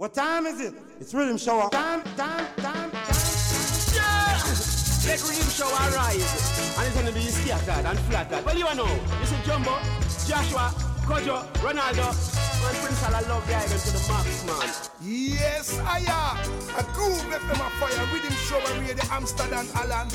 What time is it? It's riddim shower. Time, time, time, time. Yeah! Let rhythm show arise. And it's gonna be scattered and flattered. Well, you know, this is Jumbo, Joshwa, Kouadio, Ronaldo, and Prince I love the island to the max, man. Yes, I am. A groove left them a fire. Rhythm show and the Amsterdam, Alan.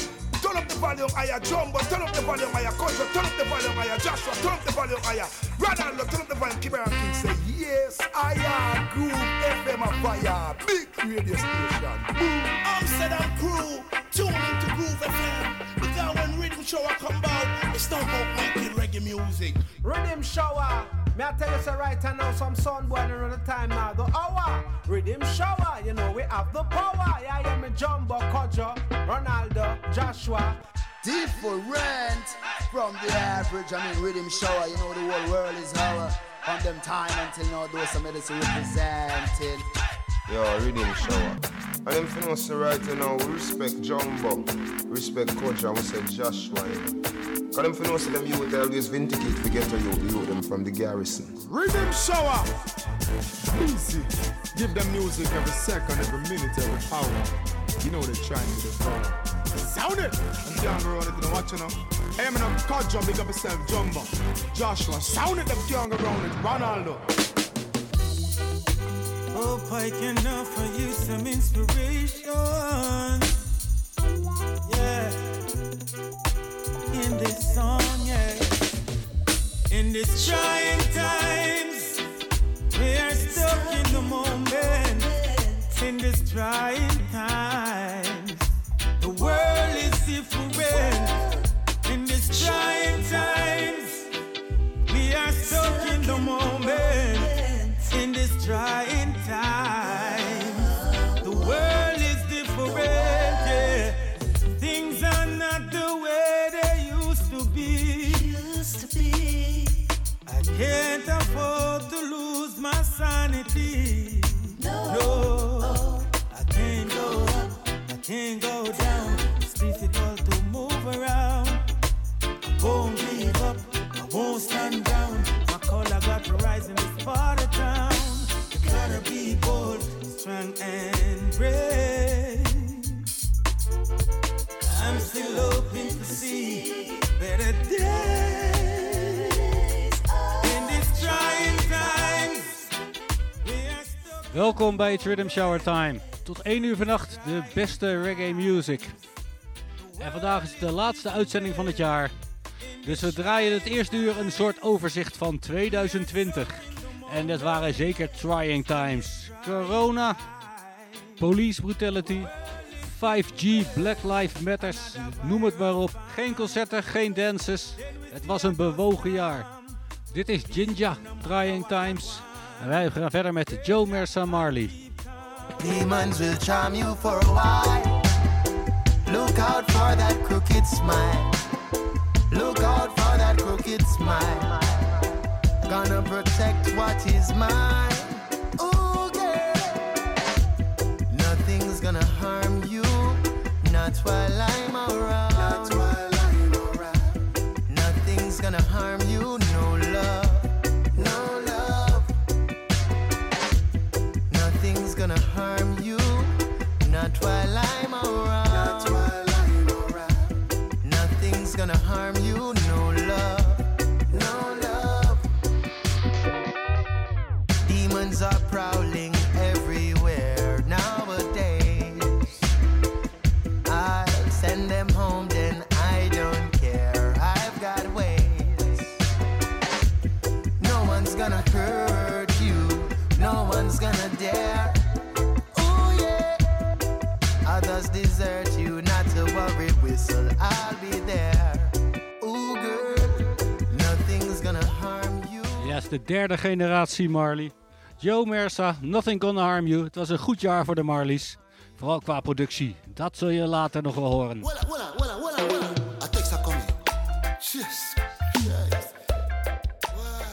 Turn up the volume higher, Jumbo. Turn up the volume higher, Kouadio. Turn up the volume higher, Joshwa. Turn up the volume higher. Ronaldo, turn up the volume. Keep it King say, Yes, I am. Groove FM a fire. Big radio station. Boom. Amsterdam crew, tune into Groove FM. Because when rhythm show come out, it's not about making reggae music. Riddim shower. Me I tell you so right now, some sun boy around the time now. The hour, riddim shower. You know we have the power. Yeah, yeah, me Jumbo, Kouadio, Ronaldo, Joshwa. Different from the average. I mean, riddim shower. You know the whole world is our. From them time until now, those some medicine representing. Yo, riddim shower. And them know say right now, we respect Jumbo, respect Coach, and we say Joshwa. You know. Cause them say them youth always vindicate to get to you, the youth them from the garrison. Riddim shower. Easy. Give them music every second, every minute, every hour. You know they're trying to do. Sound it. I'm it, you know what you know. Hey, I'm Kouadio, big up yourself, Jumbo. Joshwa, sound it, them young around it. Ronaldo. Hope I can offer you some inspiration. Yeah. In this song, yeah. In these trying times, we are stuck in the moment. In this trying times, the world is different. In these trying times, we are stuck in the moment. In this trying times, the world is different. Yeah. Things are not the way they used to be. I can't afford to lose my sanity. No, I can't go up, I can't go down. It's difficult to move around. I won't give up, I won't stand down. My color got to rise in this part Welkom bij Rhythm Shower Time. Tot 1 uur vannacht de beste reggae music. En vandaag is de laatste uitzending van het jaar. Dus we draaien het eerste uur een soort overzicht van 2020. En dat waren zeker trying times. Corona, police brutality, 5G, Black Lives Matters, noem het maar op. Geen concerten, geen dances. Het was een bewogen jaar. Dit is Jinja, Trying Times. En wij gaan verder met Joe Mersa Marley. Demons will charm you for a while. Look out for that crooked smile. Look out for that crooked smile. Gonna protect what is mine. Ooh, girl. Nothing's gonna harm you. Not while I'm de derde generatie Marley. Joe Mersa, Nothing Gonna Harm You. Het was een goed jaar voor de Marleys. Vooral qua productie. Dat zul je later nog wel horen. Yes. Yes.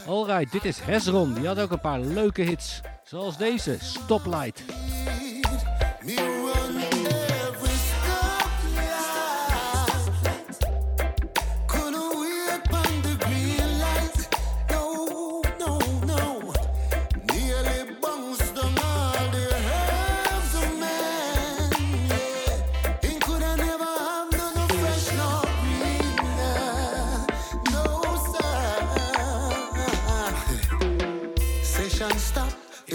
Alright, dit is Hezron. Die had ook een paar leuke hits. Zoals deze, Stoplight.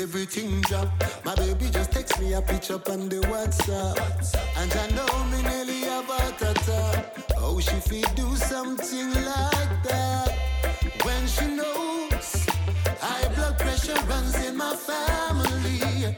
Drop. My baby just text me a picture on the WhatsApp. And I know me nearly have heart attack. Oh, she feel do something like that. When she knows high blood pressure runs in my family.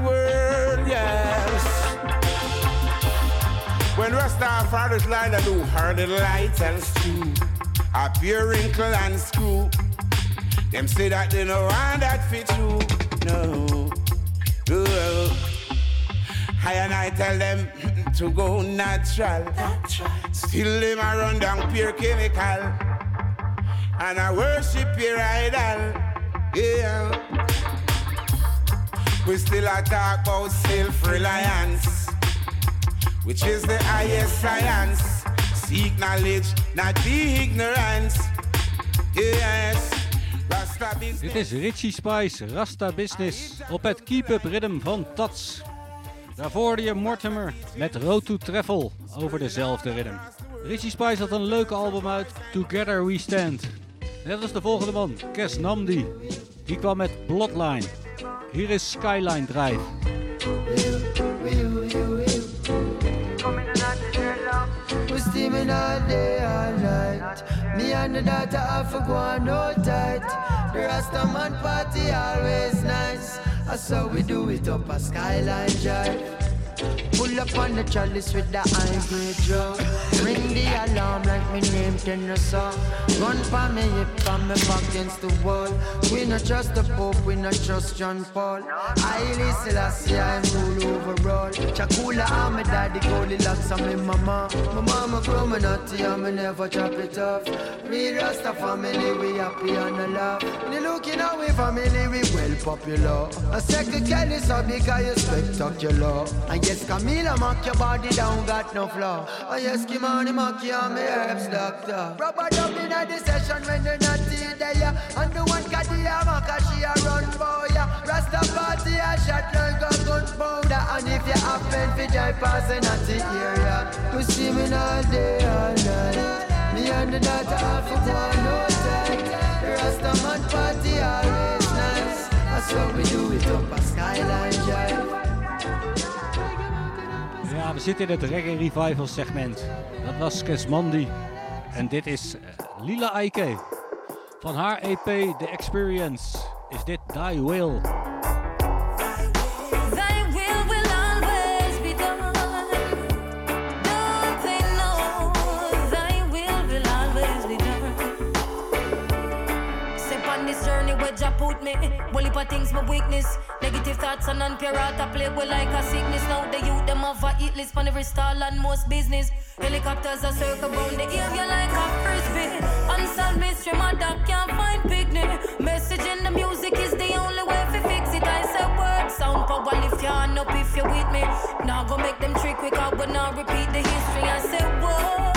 World, yes. When Rastafari's light a do her the light and stew, a pure wrinkle and screw. Them say that they know want that fit you. No. no. I and I tell them to go natural. Still them a run down pure chemical. And I worship your idol. Still self-reliance, which is the highest science. Not be. Yes. Dit is Richie Spice, Rasta Business, op het Keep Up Rhythm van Tats. Daarvoor je Mortimer met Road to Travel over dezelfde rhythm. Richie Spice had een leuke album uit, Together We Stand. Net als de volgende man, Kes Namdi. Die kwam met Bloodline. Hier is Skyline Drive. We steaming all day, night. Me and the daughter have tight. The Rasta man party always nice. That's how we do it up a skyline drive. Pull up on the chalice with the high drug. Ring the alarm like me name Tennessee. Gun pa me hip and me back against the wall. We not trust the Pope, we not trust John Paul. Haile Selassie, I'm rule overall. Chakula and my daddy Goldilocks and me mama. My mama grow me nutty and me never chop it off. We Rasta family, we happy and a laugh. Me looking at we family, we well popular. A second Kelly so because you spectacular. And yes, Camila mock your body down, got no flaw. Oh yes, Kimani mock you, I'm a herbs doctor. Rubber dub in the session when you're not in there. And the one Kadia Maka, she a run boy. Rasta party, a shot like a gunpowder. And if you happen to drive past in the area, you see me all day, all night. Me and the daughter have to go on no Rasta man party always nice. That's what we do it up a skyline drive. We zitten in het Reggae Revival segment. Dat was Kesmandi. En dit is eh, Lila Eike. Van haar EP The Experience is dit Die Will. Things my weakness. Negative thoughts and non-pure I play with like a sickness. Now the youth them have a hit list on every stall and most business. Helicopters are circle round the area like a frisbee. Unsolved mystery, my dog can't find picnic. Message in the music is the only way to fix it. I say word, sound power, lift your hand up if you're with me. Now go make them trick quick out, but now repeat the history. I say what?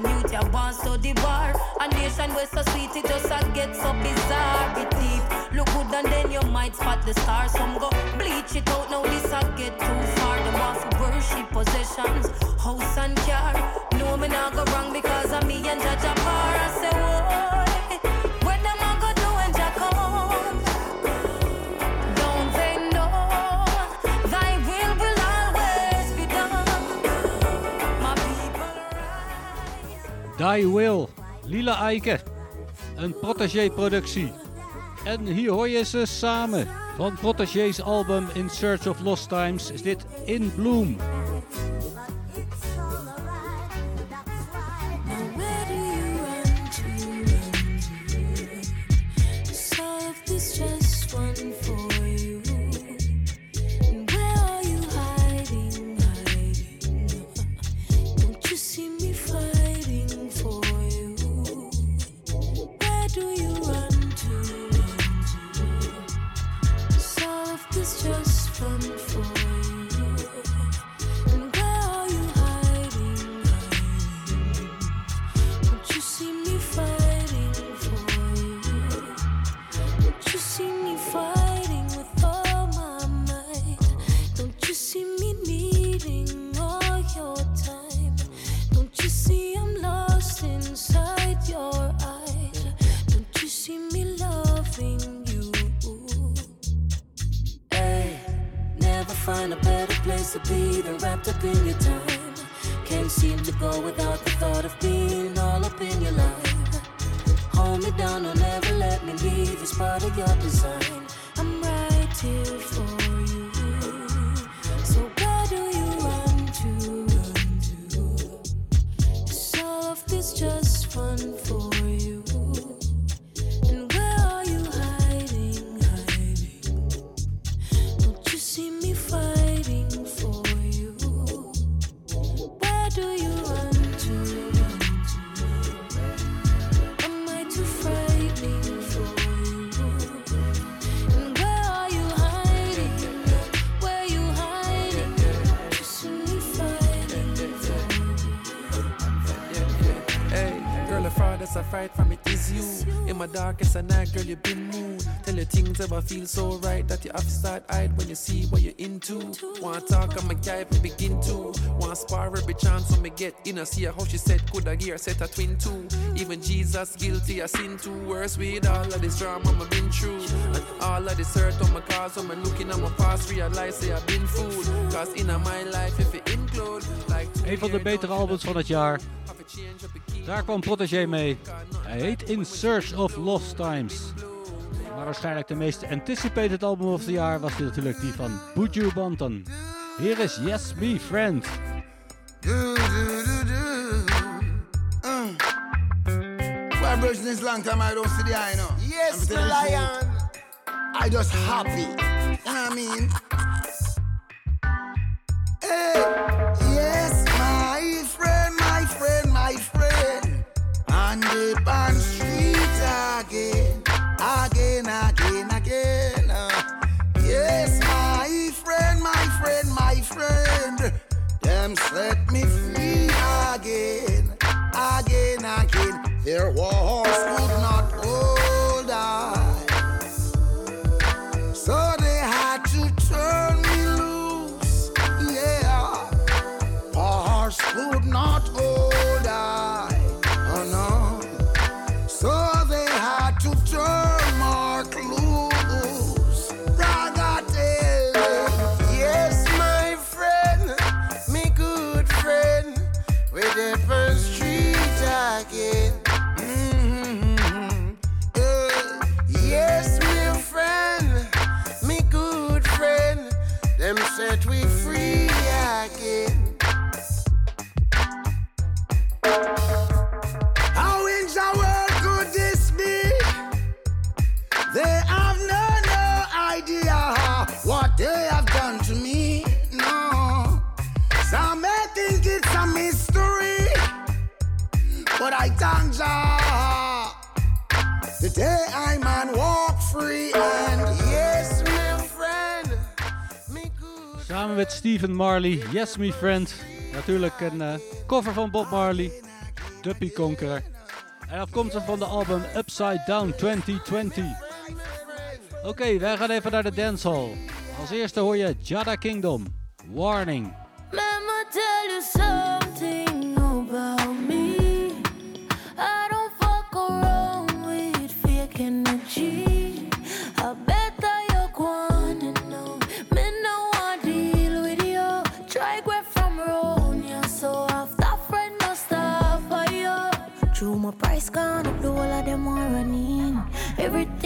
Them youth ya born so the bar. A nation where so sweet it just a get so bizarre. It deep, look good and then you might spot the stars. Some go bleach it out now this a get too far. The want to worship possessions, house and car. No me not go wrong because of me and Judge Apar. I say what? Die Will, Lila Eike. Een Protégé-productie. En hier hoor je ze samen. Van Protégé's album In Search of Lost Times is dit In Bloom. Your things ever feel so right that you have to start hide when you see what you're into. Wanna talk, I'm a guy, me begin to. Wanna spar every chance I me get in. I see how she said, could I gear set a twin two. Even Jesus guilty, I sin too. Worse with all of this drama I've been through. And all of this hurt on my cause, I'm looking at my past, realize say I've been fooled. Cause in my life, if it include, like Een van de betere albums van het jaar. Daar kwam Protégé mee. Hij heet In Search of Lost Times. Maar waarschijnlijk de meest anticipated album of het jaar was dit natuurlijk die van Buju Banton. Hier is Yes Be Friend. Do, do, do, do. Uh. Well, bro, since long time I don't see the eye, no. Yes, you, lion. I just happy. You know what I mean? Hey, yes, my friend, my friend, my friend. On the band street again, again, friend, my friend. Them set me free again, again, again. Their walls could not hold I. So the first street again. Met Stephen Marley, Yes Me Friend. Natuurlijk een eh, cover van Bob Marley, Duppy Conqueror. En afkomstig van de album Upside Down 2020. Oké, wij gaan even naar de dancehall. Als eerste hoor je Jada Kingdom, Warning. Mama tell you something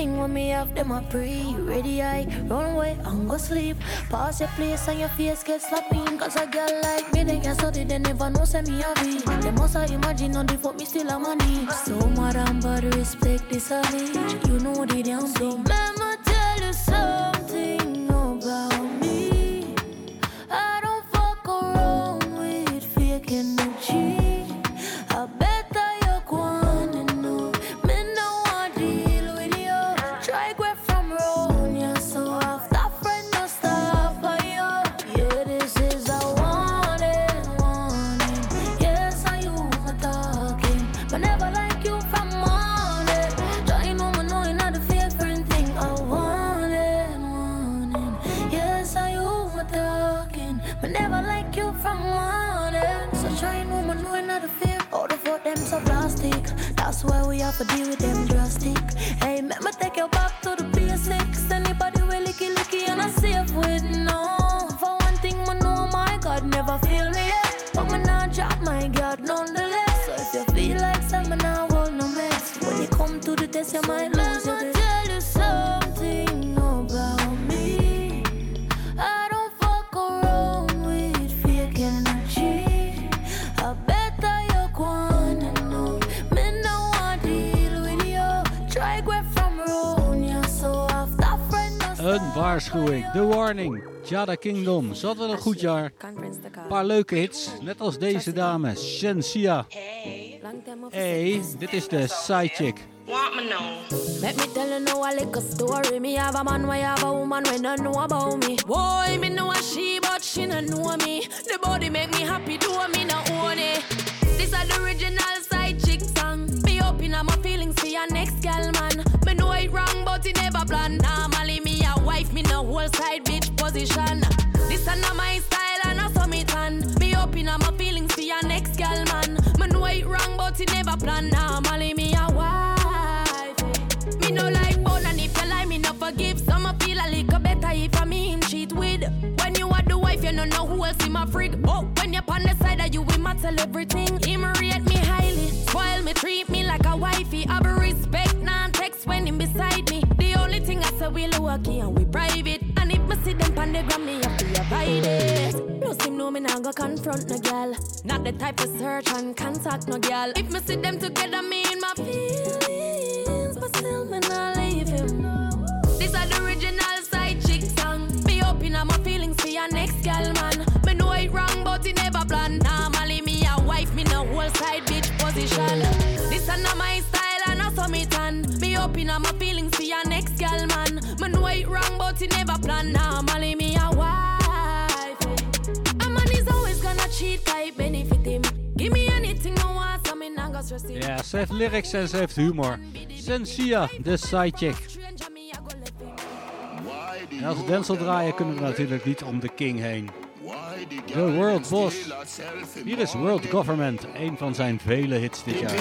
Everything when me have them a pre ready. I run away and go sleep. Pass your place and your face get slapping. Cause a girl like me, they can study, they never know say me have it. They must have imagine on the fuck me still have money. So madam, but respect this a me. You know the damn thing. Mama tell you something Have to deal with them drastic. Hey, me take you back to the waarschuwing, The Warning, Jada Kingdom. Had wel een goed jaar. Een paar leuke hits, net als deze dame, Shensia. Hey, dit is de side chick. Me know? Let me tell you now a little story. Me have a man, why have a woman don't know about me. Boy, me know she, but she don't know me. The body make me happy, do me not own it. This is the original side chick song. Me open up my feelings for your next gal, man. Side bitch position. This a not my style and I saw me tan. Me open up my feelings for your next girl, man. Me know it wrong, but it never plan. Normally me a wife. eh. Me no like bone and if you lie, me no forgive. Some I feel a little better if I me him cheat with. When you are the wife, you no know who else in my frig. Oh, when you're on the side of you, might tell everything. Him rate me highly, spoil me, treat me like a wifey. I be respect, non text when him beside me. The only thing I say we lucky and we private. See them pan the gram, me have to avoid it. No seem no me nah go confront no girl. Not the type to search and contact no girl. If me see them together, me in my feelings, but still me nah leave him. This are the original side chick song. Me open up my feelings for your next girl, man. Me know it wrong, but it never plan. Normally me a wife, me no whole side bitch position. This are not my style and I saw me tan. Me open up my feelings for your next girl, man. Me know it wrong, but it never plan. Normally me a wife. eh. A man is always gonna cheat, I benefit him. Give me anything I want, so me go stress him. Ja, ze heeft lyrics en ze heeft humor. Sensia, de sidechick. En als we Denzel draaien kunnen we natuurlijk niet om de king heen. The World Boss. Hier is World Government, een van zijn vele hits dit jaar.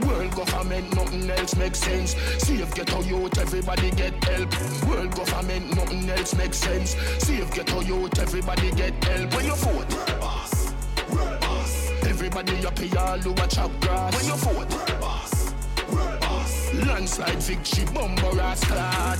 World government, nothing else makes sense. Save ghetto youth, everybody get help. World government, nothing else makes sense. Save ghetto youth, everybody get help. When you vote, world boss, world boss. Everybody up here, all who a chop grass. When you vote, world boss, world boss. Landslide victory, bumper ass clad.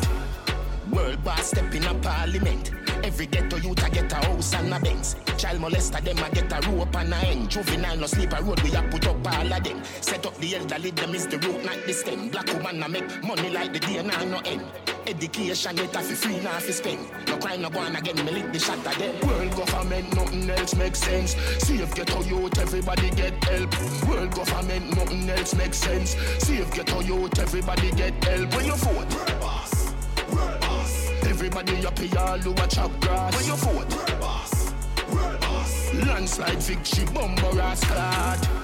World boss step in a parliament. Every ghetto youth a get a house and a Benz. Child molester them a get a rope and a end. Juvenile no sleep a road we a put up all of them. Set up the elderly them is the root not the stem. Black woman a make money like the day now no end. Education get a fi free now fi spend. No crime no go on again me lick the shot of them. World government nothing else makes sense. See Save ghetto youth everybody get help. World government nothing else makes sense. See Save ghetto youth everybody get help. When you vote, world boss, world boss. Everybody here, all who a chop grass. When you vote, world boss, world boss. Landslide victory, bumper ass clad.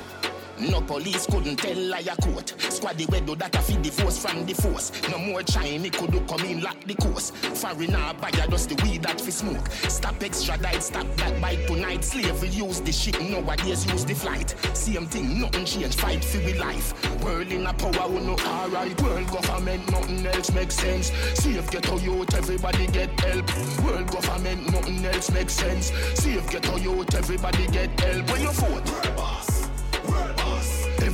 No police couldn't tell liar court. Squaddy we do that a feed the force from the force. No more Chinese could do come in lock the course. Foreigner buyer just the weed that fi smoke. Stop extradite, stop black bite tonight. Slavery use the ship, nowadays use the flight. Same thing, nothing change, fight for we life. World in a power, we no alright. World government, nothing else makes sense. Save ghetto youth, everybody get help. World government, nothing else makes sense. Save ghetto youth, everybody get help. When you vote,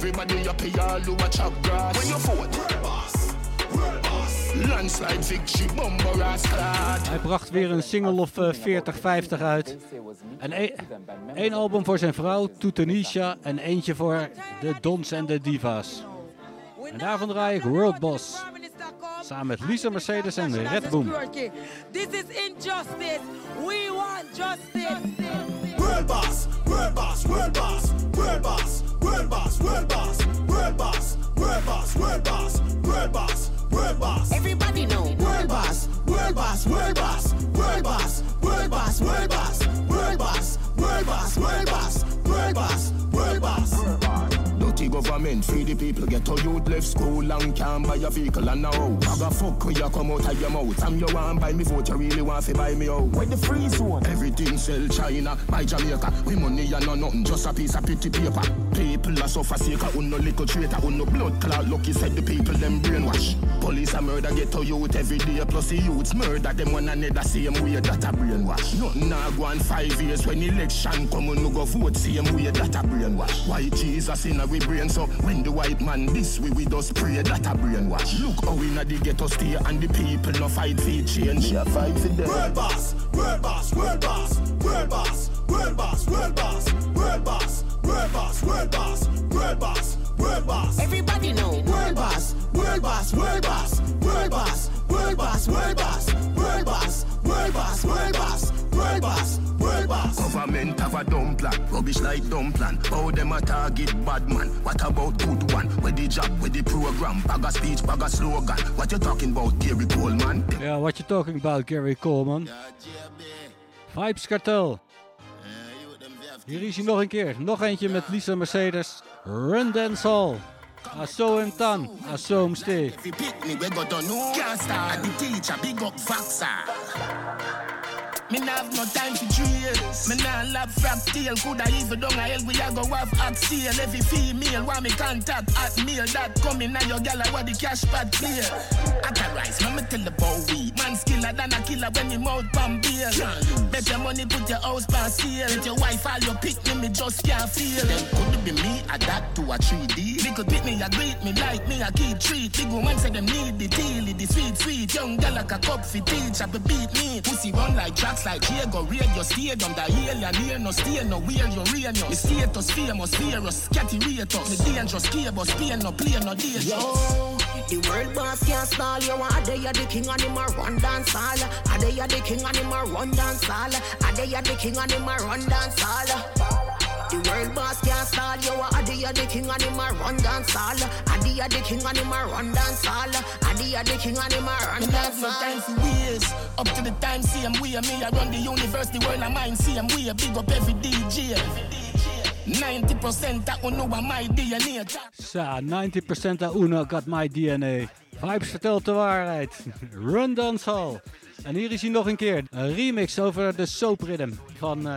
Everybody up here, all who a chop grass. When you vote, world boss, world boss. Landslide victory, bumper ass clad. Hij bracht weer een single of eh, 40, 50 uit. En e- één album voor zijn vrouw, Toetanisha, en eentje voor de Dons en de Divas. En daarvan draai ik World Boss. Samen met Lisa Mercedes en Red Boom. This is injustice. We want justice. World boss, world boss, world boss, world boss, world boss, world boss, world boss, world boss, world boss, world boss, world boss. Everybody know. World boss, world boss, world boss, world boss, world boss, world boss, world boss, world boss, world boss, world boss. Government, free the people, get to youth left school and can't buy a vehicle and a house. Bag a fuck when you come out of your mouth. And you want buy me vote, you really want to buy me out. Where the free zone? Everything sell China, buy Jamaica. We money and no nothing, just a piece of pretty paper. People are suffer sake of no little traitor, no blood clot. Lucky said the people them brainwash. Police a murder get to youth every day, plus the youths murder them one another same way that a brainwash. Nothing now go on five years when election come, we no go vote same way that a brainwash. White Jesus in our brain, so when the white man this way we just pray that a brainwash. Look how we the ghetto stay and the people no fight for change. Yeah, fight for them. World boss, world boss, world boss, world boss, world boss, world boss, world boss, world boss, world boss, world boss, world boss. Everybody know. World boss, world boss, world boss, world boss, world boss, world boss, world boss, world boss, world boss, world boss, world boss. Government have a dumb plan, rubbish like dumb plan. How them a target bad man? What about good one? Where the job, where the program? Bag a speech, bag a slogan. What you talking about, Gary Coleman? Ja, what you talking about, Gary Coleman? Vibes Cartel. Hier is hij nog een keer. Nog eentje met Lisa Mercedes. Run Dance Hall. I saw him done. I saw him stay. If you pick me, we go to know. Can't start. The teacher, big up Foxer. Me nah have no time for trails. Me nah love frog tail. Coulda even down a hell we a go have oxtail. Every female want me contact at mail. That coming now your gal what the cash pad clear. Authorize, me me tell bow weed. Man skiller than a killer when me mouth pan bail. Bet your money put your house pan sale. Let your wife all your pick me, me just can't feel. Then could be me adapt to a 3D. Me could pick me a greet me like me a kid treat. Big woman say them need the deal, the sweet sweet. Young gal like a cup fi teach, I be beat me. Pussy run like tracks like Diego Radio stadium. The alien here no stay no where you rain yo. Me status famous virus, catty rate us. Me dangerous cable, Spain no play no danger. Yo, the world boss can't stall you. Are they the king and him a run dance all? Are they the king and him a run dance all? Are they the king and him a run dance all? The world boss can't stall you. Are they the king and him a run dance all? Are they are the king and him a run dance all? Are they are the king and him a run dance have all? time for waste. Up to the time, same way. Me, I run the universe, the world, I mine, same way. Big up every DJ. 90% that will know my DNA. Sa, 90% of Uno got my DNA. Vybz vertelt de waarheid. Run Dancehall. En hier is hij nog een keer. Een remix over de soap rhythm van eh,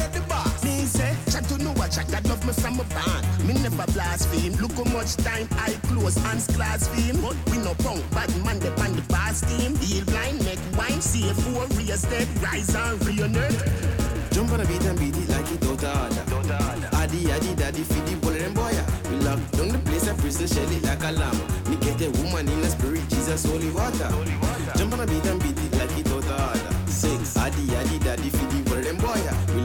chat that love me from a band. Me never blaspheme. Look how much time I close hands class fame. But we no punk, bad man the pan the past team. Heal blind, make wine, see a four, raise dead, rise and reunite. Jump on a beat and beat it like it out of order. Addy, addy, daddy, feed the ball and boy. We lock down the place and prison shell it like a lamb. Me get a woman in a spirit, Jesus, holy water. Jump on a beat and beat it like it out of order. Six, addy, addy, daddy, feed the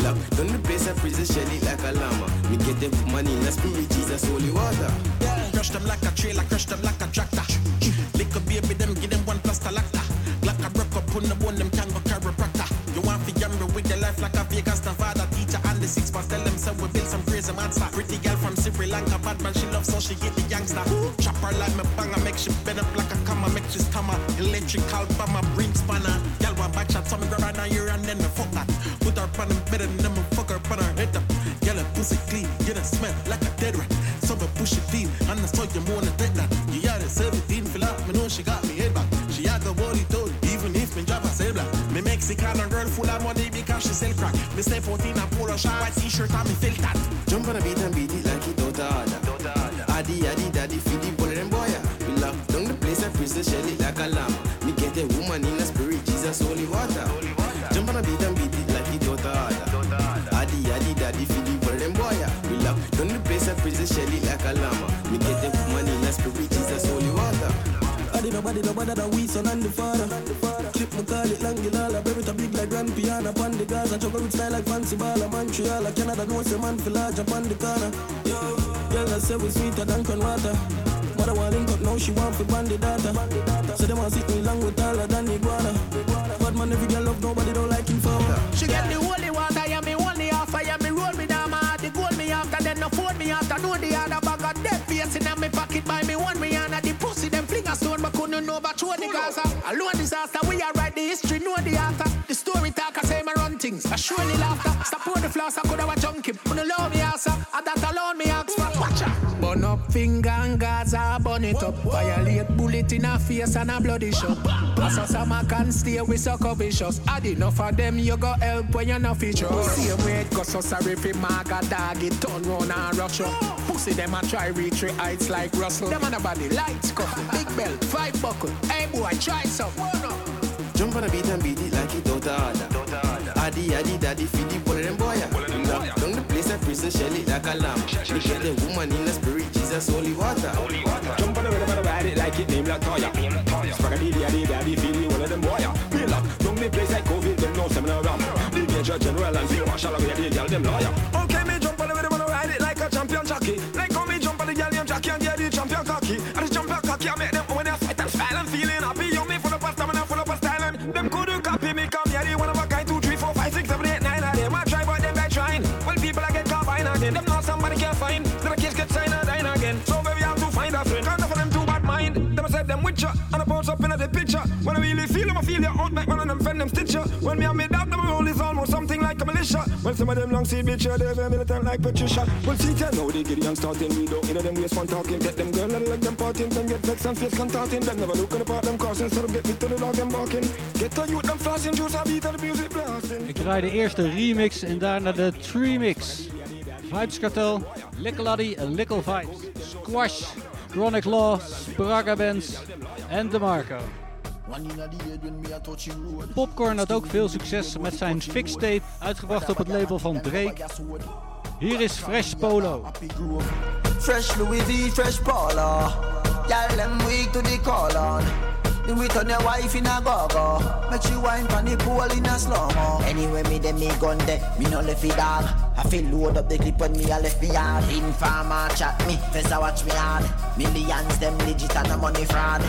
down the place and prison shell it like a llama. Me get a woman in a spirit, Jesus, holy water. Crush them like a trailer, crush them like a tractor. Lick a baby, them give them one plus lacta. Like a broke up on the bone, them can go chiropractor. You want to gamble with your life like a Vegas Nevada teacher and the six pass. Tell them so we build some crazy monster. Pretty girl from Sri Lanka, bad man she loves so she get the youngster. Chop her like me banger, make she bend up like a comma, make she stammer. Electrical bomber, bring spanner. Girl want back shot, so me grab now here and then me fuck that. Put her on the bed and then me fuck her on her head up. Girl, pussy clean, get a smell like a dead rat. So me push it clean, and I saw you wanna take that. You got it 17, fill up, me know she got me head back. She had the body told, even if me drop a sail black. Me Mexican a girl full of money because she sell crack. Me step out in a polo shirt, white t-shirt, and me feel that. Jump on a beat and beat it like it out of order. Addy, addy, daddy, feed the ball and boy. We lock down the place and prison shell it like a lamb. Nobody better than we son and the father. Clip me call it long gilala, bury big like grand piano upon the Gaza. Juggle with style like fancy ball, Montreal, Canada knows the man for large upon the corner. Girl I say we sweeter than crown water. Mother want link up now, she want for bandy data. So they want sit me long with taller than iguana. But man, every girl love nobody don't like him for. She get the holy water, yeah, me only offer, yeah, me roll me down, my heart, the gold me after, then no phone me after, know Alone disaster, we are write the history, know the author. The story talk, I say my run things, I surely laughter. Stop on the floss, I could have a junkie, when you love me, answer, and that alone me watch out. Burn up finger and Gaza, burn it up. Violate bullet in her face and a bloody shot. As a summer can stay with sucker vicious. Add enough of them, you go help when you're not feature. Same way it goes so sorry for maga dog, it turn round and rush up. Pussy them a try reach the heights like Russell. Them on the body lights cuffle, big belt, five buckle. Hey boy, try some. Jump on a beat and beat it like it of order. Addy, addy, daddy, feed the ball and boy. We lock down the place and prison shell it like a lamb. We get a woman in a spirit, Jesus, holy water. Jump on the rhythm and ride it like it name like Toya. Spaghetti, daddy, daddy, feel you one of them boy. We lock down the place like COVID, them no seminar um. ram. The major general and field marshal, we the girl them lawyer. Okay, me jump on the rhythm and ride it like a champion jockey. Like how me jump on the girl named Jackie and get the champion cocky. And the champion cocky, I make them when they fight and fight. Them couldn't copy me, I them ya, and I post up in the picture. When I really feel them, I feel you out like one of them friend them stitcher. When me and me doubt them role is almost something like a militia. Well, some of them long see bitch, they're very militant like Patricia. Well, see, tell know they get young starting, we don't, you know them waste fun talking. Get them girl and like them partying, then get vexed and face contorting. Them never look at the part them crossing, so them get me to the dog them barking. Get the youth them flossing, juice a beat the music blasting. Ik eerst de remix en daarna de tremix. Vibes Cartel, Lickle Laddie en Lickle Vibes. Squash, Chronic Law, Spraga Bands en DeMarco. Popcorn had ook veel succes met zijn fixtape, uitgebracht op het label van Drake. Hier is Fresh Polo. Fresh Louis V, fresh them weak to the. It on your wife in a go-go. Make she wine pon the pool in a slow-mo. Anyway, me dem me gun de, me no left it dog. I feel load up the clip when me a left me yard. Informer chat me, Fessa watch me hard. Millions them legit and the money fraud.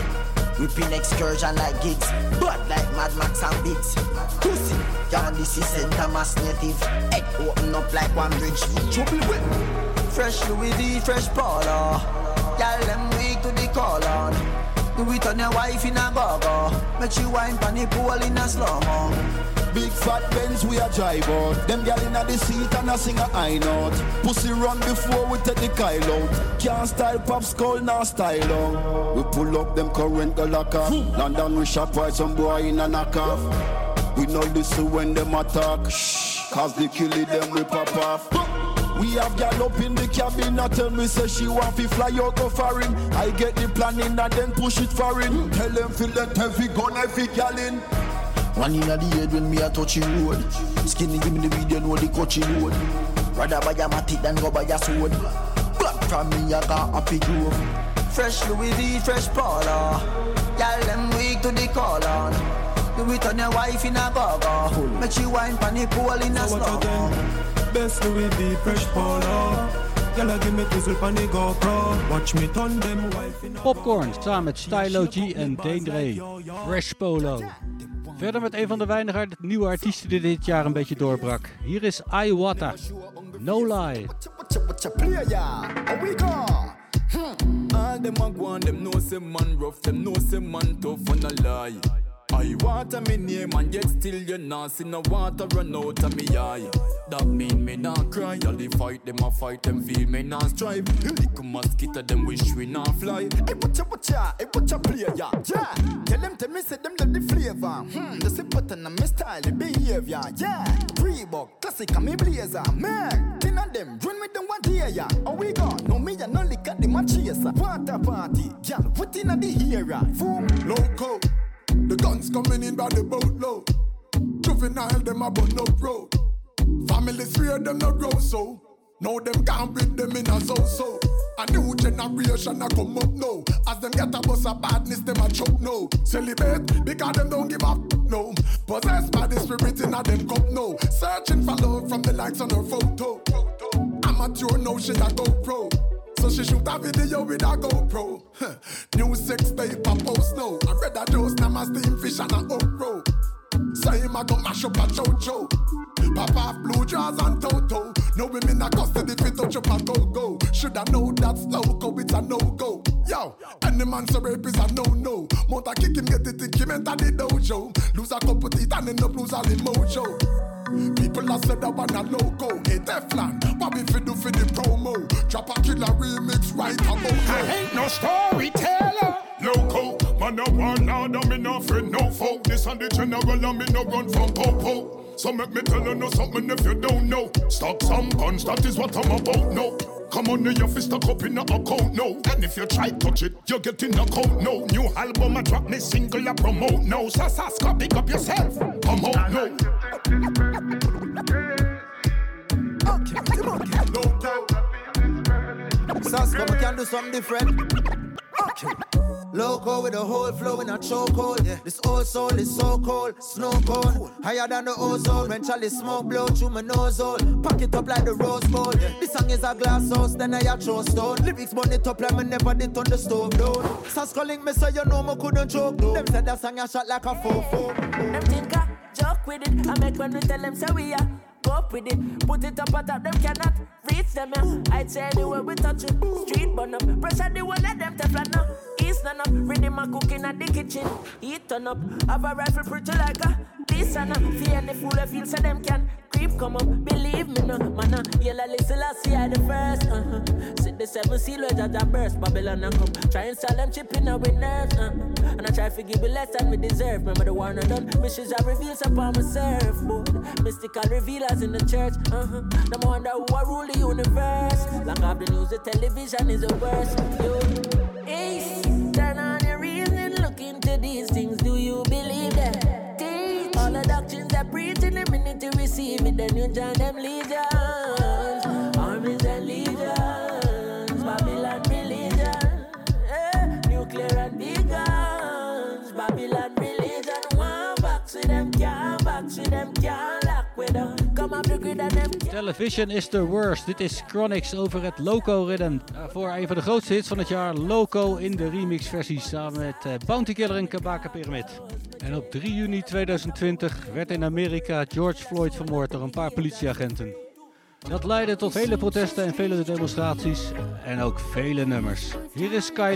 Whipping excursion like gigs, but like Mad Max and Biggs. Pussy, y'all this is St. Thomas native. Head open up like one bridge. Trouble with Fresh Louis V, fresh Polo. Y'all them weak to the call on. Do it on your wife in a go-go. Make she wine pon the pool in a slow-mo. Big fat Benz we a drive out. Them gal inna the seat and a sing a high note. Pussy run before we take the Kyle out. Can't style pop skull now style on. We pull up them current go lock off. London we shop while some boy in a knock off. We know listen when them attack. Cause they kill it them we pop off. We have gal up in the cabin and tell me say she want fi fly out go foreign. I get the planning and then push it foreign. Tell them feel that heavy gun heavy gal in. One inna the head when me a touchy road. Skinny give me the video know the coachy road. Rather buy a matic than go buy a sword. Black from me I got happy grove. Fresh Louis V, fresh Paula. Y'all them weak to the call on. Do it on your wife in a go-go. Make she wine pon the pool in a So slow? Best Louis V, fresh polo. Girl, give me tizzle pon the GoPro. Watch me turn them wife in a Popcorn samen met Stylo G en Dre. Fresh Polo. Verder met een van de weinige nieuwe artiesten die dit jaar een beetje doorbrak. Hier is Iwata. No Lie. All them a go on, them know say man rough, them know say man tough and a lie. I water me name and yet still you not see no water run out of me eye. That mean me not cry. All the fight them a fight them feel me not strive. Little mosquito them wish we not fly. Hey, what ya? Hey, what you play ya? Yeah. Tell them tell me say them love the flavor. Hmm. The simple and my style, the behavior. Yeah. Reebok, classic and me blazer. Man, ten of them run me them one here ya. Oh we gone. No me ya no at the my chaser. Water party, girl, put in at the here. Boom, Loco. The guns coming in by the boatload. Juvenile, them a bun up road. Family three of them no grow so. Now them can't beat them in a so so. A new generation a come up now. As them get a bus of badness, them a choke no. Celebrate because them don't give up no. Possessed by the spirit in a them cup no. Searching for love from the likes on her photo. Amateur no a go pro. So she shoot a video with a GoPro. New sex tape a post now. I read a dose, now my steam fish and a okro. Say him a go mash up a chocho. Off blue jaws and toto. No women a custody fit touch up a go go. Shoulda know that's loco, it's a no go. Yo, any man so rape is a no no. Mount a kick him, get it, him enter the dojo. Lose a couple teeth and end up lose all him mojo. People a said that one a loco, hey Teflon. What we fi do for the promo? Drop a killer remix right about now. I ain't no storyteller. Loco, man a one order, me no friend, no foe. This and the general and me no run from popo. So make me tell you know something if you don't know. Stock some guns, that is what I'm about, no. Come on, your fist stuck up in a account, no. And if you try touch it, you're in a coat, no. New album, I drop me single, I promote, no. Sasaska, pick up yourself, come on, no. Saska, we can do something different. Okay. Loco with a whole flow in a chokehold. Yeah. This old soul is so cold, snow cone. Higher than the ozone when Charlie smoke blow through my nose hole. Pack it up like the rose bowl. Yeah. This song is a glass house, then I a throw stone. Lyrics burn it up like me never did on the stove down. Sass calling me so you know me couldn't choke though. Them said that song I shot like a fofo. Them think I joke with it. I make when we tell them say we are. Up with it, put it up on top, them cannot reach them, yeah. I'd say anywhere we touch it, street burn up, pressure the one of them teflon up, east none up, rhythm a cooking at the kitchen, heat turn up, have a rifle pretty like a this and a fear any fool that feel so them can. Creep come up, believe me no, man, uh, yellow listen, I see I the first, uh-huh. Sit the seven seal where Jaja burst, Babylon and come, try and sell them chip in our nerves, uh and I try to give you less than we deserve. Remember the war not done, missions I reveals upon my surfboard, mystical revealers in the church, uh-huh. Them wonder who I rule the universe. Like I've the news, the television is the worst. Yo, Ace, turn on your reason, look into these things. Do you believe that? Teach all the doctrines that preach in the minute to receive it, then you join them legions, armies and legions, Babylon religion, eh, nuclear and big guns, Babylon religion. One box with them, can't box with them, can't Television is the worst. Dit is Chronix over het Loco Rhythm. Daarvoor een van de grootste hits van het jaar. Loco in de remixversie samen met eh, Bounty Killer en Kabaka Pyramid. En op 3 juni 2020 werd in Amerika George Floyd vermoord door een paar politieagenten. Dat leidde tot vele protesten en vele demonstraties en ook vele nummers. Hier is Sky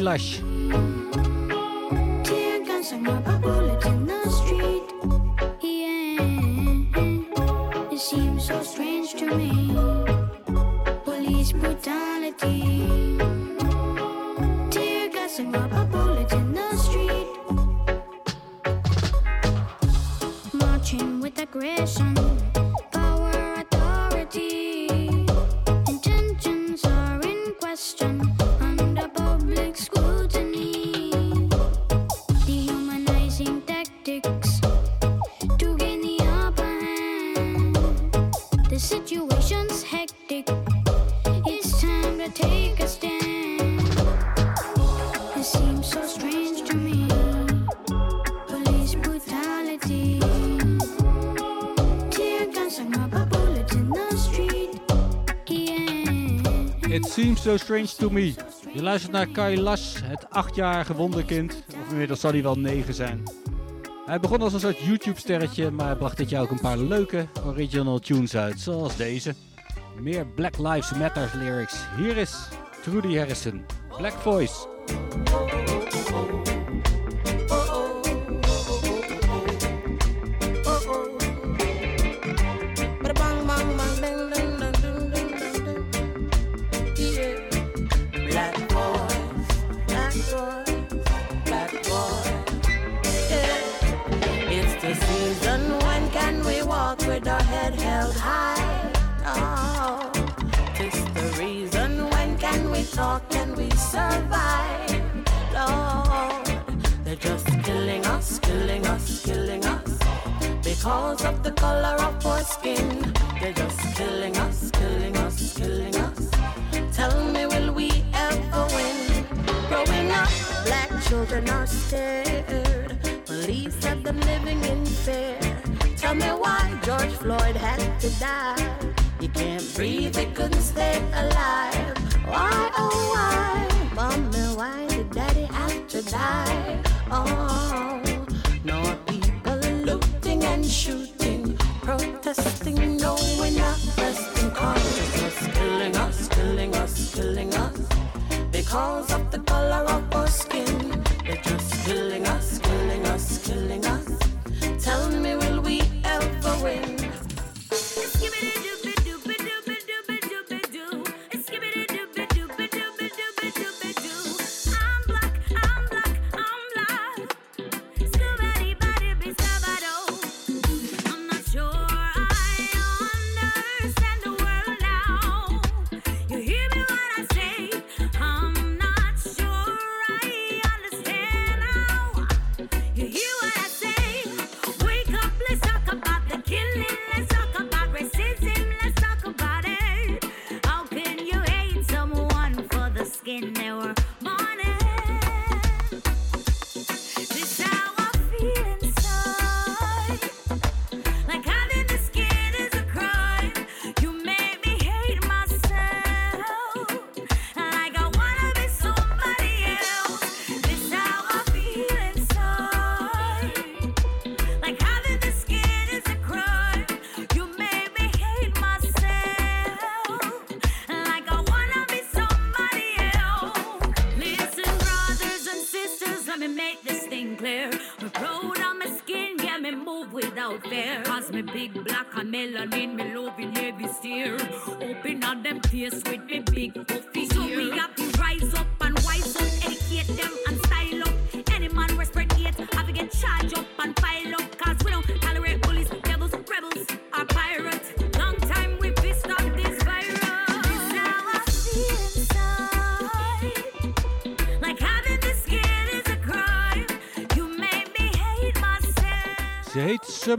seems so strange to me. Police brutality. Tear gas and rubber bullets in the street. Marching with aggression. It seems so strange to me. Je luistert naar Kai Las, het achtjarige wonderkind. Of inmiddels zal hij wel negen zijn. Hij begon als een soort YouTube-sterretje, maar hij bracht dit jaar ook een paar leuke original tunes uit, zoals deze. Meer Black Lives Matter lyrics. Hier is Trudy Harrison, Black Voice. Head held high? Oh, the reason when can we talk and we survive? Lord, they're just killing us, killing us, killing us. Because of the color of our skin, they're just killing us, killing us, killing us. Tell me, will we ever win? Growing up, black children are scared. Police have them living in fear. Tell me why George Floyd had to die. He can't breathe, he couldn't stay alive. Why, oh why, mommy, why did daddy have to die? Oh, no people looting and shooting, protesting, no, we're not resting. It's killing us, killing us, killing us. Because of the color of our skin,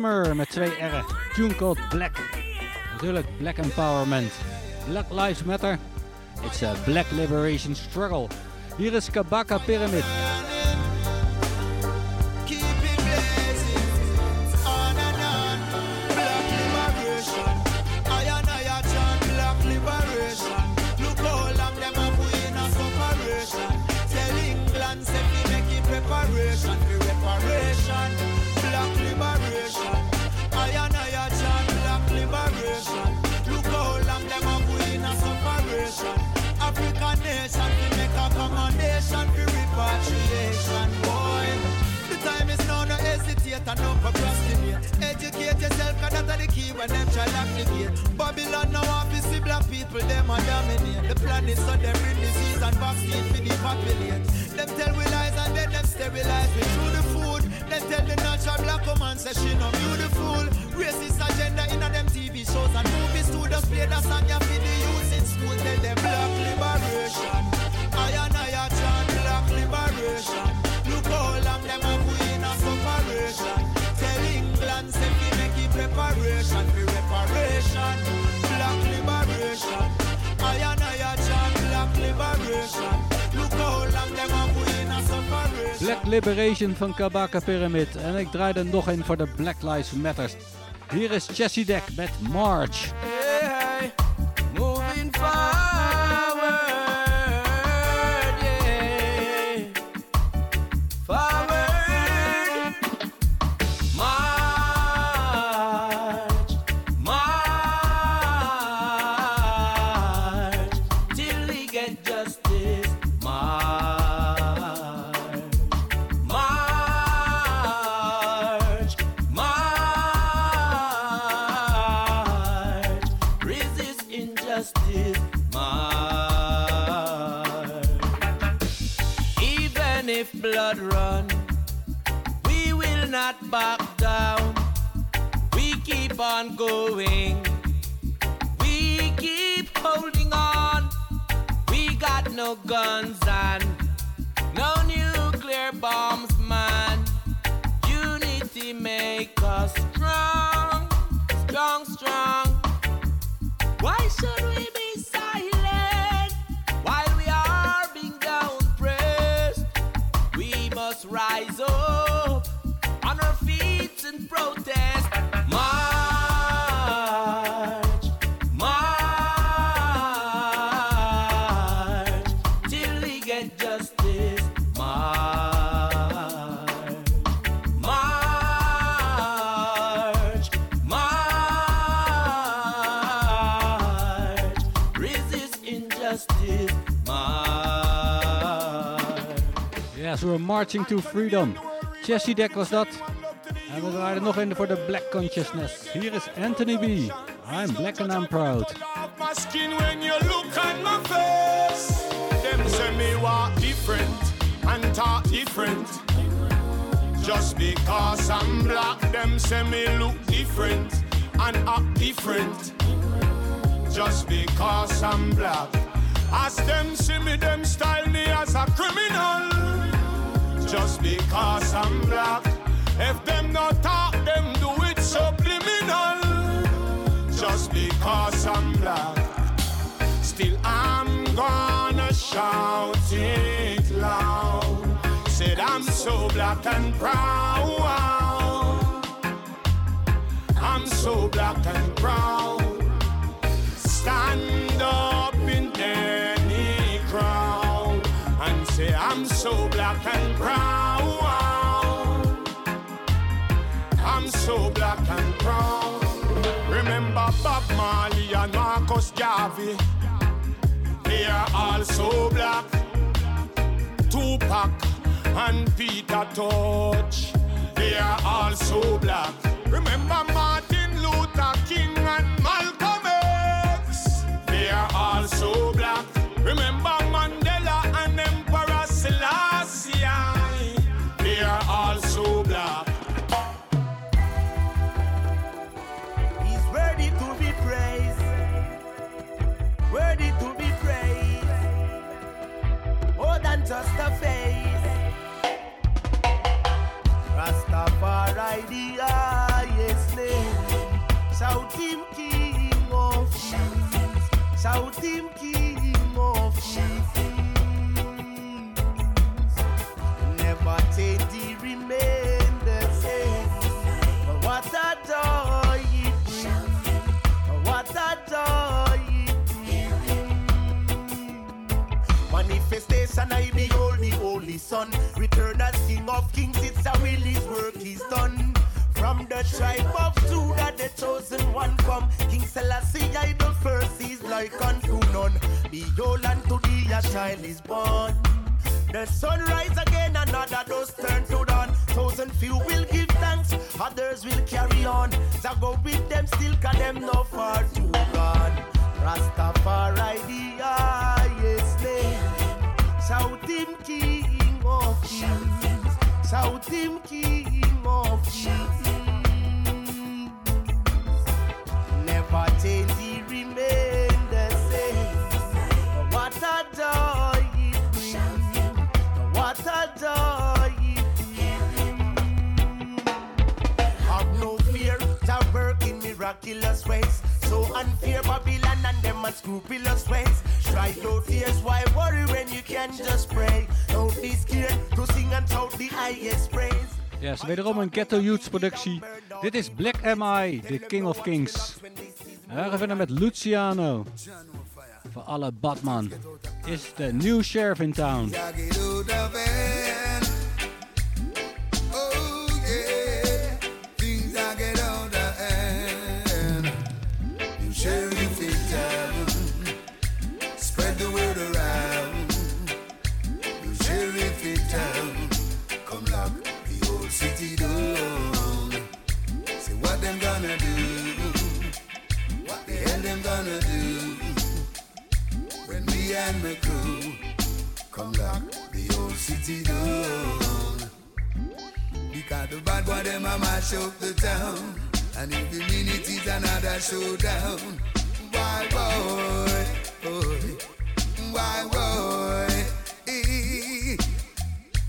Met twee R'en. Tune called Black. Natuurlijk Black Empowerment. Black Lives Matter. It's a Black Liberation Struggle. Hier is Kabaka Pyramid. Van Kabaka Pyramid. En ik draai er nog in voor de Black Lives Matters. Hier is Chessy Deck met March. Marching to Freedom. Chezidek was dat. En we draaien nog een voor de Black Consciousness. Hier is Anthony B. I'm black and I'm proud. My skin when you look at my face. Them say me different and talk different. Just because I'm black, them say me look different and act different. Just because I'm black. As them see me, them style me as a criminal just because I'm black. If them not talk, them do it subliminal. Just because I'm black. Still I'm gonna shout it loud. Said I'm so black and proud. I'm so black and proud. Stand up. I'm so black and brown. I'm so black and brown. Remember Bob Marley and Marcus Garvey? They are all so black. Tupac and Peter Tosh. They are all so black. Remember Martin. far I the highest name. Shout him King of Kings. Shout him King of Kings. Never take the remain the same. What a joy it brings. What a joy. Manifestation I behold the Holy Son. Return as King of Kings. It's a will his work is done. From the tribe of Judah, the chosen one come. King Selassie, I the first is like unto none. Behold, unto thee a child is born. The sun rise again, another does turn to dawn. Thousand few will give thanks, others will carry on. So go with them still, cause them no far too gone. Rastafari the. Shout him King of Kings. Shout him King of Kings. Never change, he remain the same. What a joy it brings. What a joy it brings. Have no fear, to work in miraculous ways. So unfair Babylon and them unscrupulous ways. Try your tears, why worry when you can just pray? Don't be scared to sing and shout the highest praise. Ja, is wederom een Ghetto Youths productie. Dit is Black M.I., de King of Kings. En we gaan verder met Luciano. Voor alle Batman. Is de new sheriff in town. And my crew come lock the old city down. Because the bad boy them a mash up the town. And mean it is another showdown. Why boy, boy, why boy?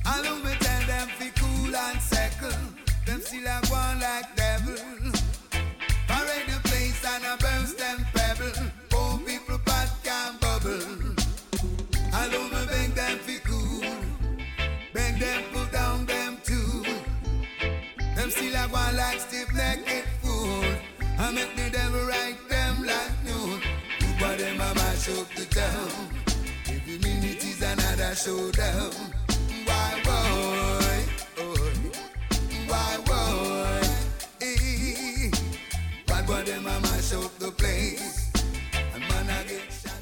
I don't tell them fi cool and settle. Them still a go on like devil. Why why the place. And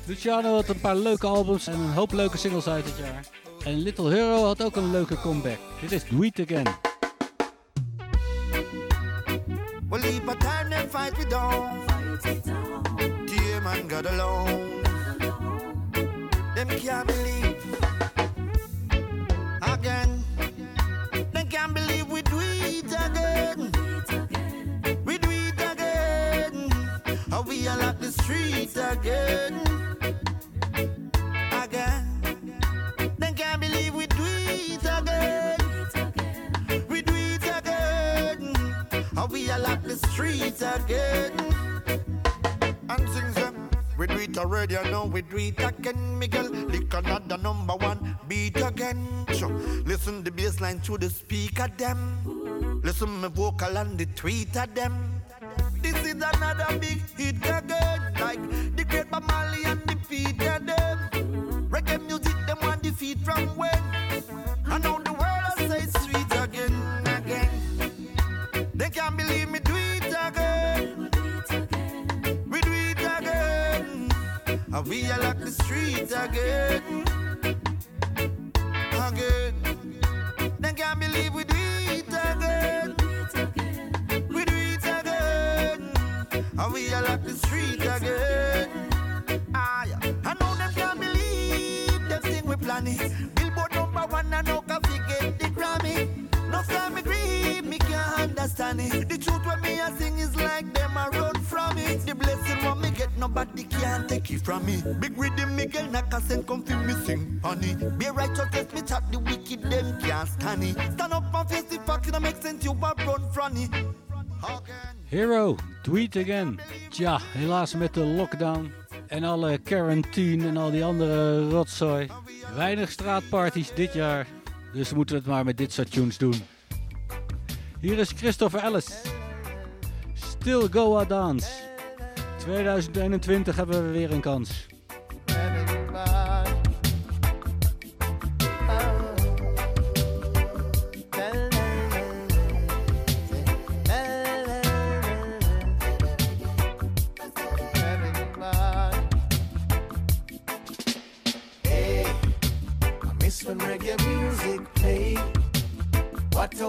Luciano had een paar leuke albums en een hoop leuke singles uit dit jaar. En Little Hero had ook een leuke comeback. Dit is It Again. Well, leave a time them fight we down. Dear man, God alone. Them can't believe again. They can't believe we do it again. We do it again. How we are like the street again. Again. They can't believe we do it again. We do it again. How we are like the street again. And them. We do it already, I know we do it again. Miguel, lick another number one beat again. So Listen the bass line to the speaker them. Listen my vocal and the tweet of them. This is another big hit again. Like the great Marley and the feet of them. Reggae music, them want defeat from when. And now the world I say sweet again, again. They can't believe me we are like the street again. Again. They can't believe we do it again. We do it again. And we are like the street again. Ah, yeah. I know them can't believe them thing we planning. Billboard number one and no coffee get the Grammy. No time me grieve, me can't understand it. The truth when me a sing is like nobody can't take it from me. Big rhythm Miguel Nakas and come feel me honey. Be righteous me chat the wicked them can't stand it. Stand up and face the fact it make sense you a run from. Hero, it again. Tja, helaas met de lockdown en alle quarantine en al die andere rotzooi. Weinig straatparties dit jaar, dus moeten we het maar met dit soort tunes doen. Hier is Christopher Ellis. Still Go A Dance. 2021 hebben we weer een kans.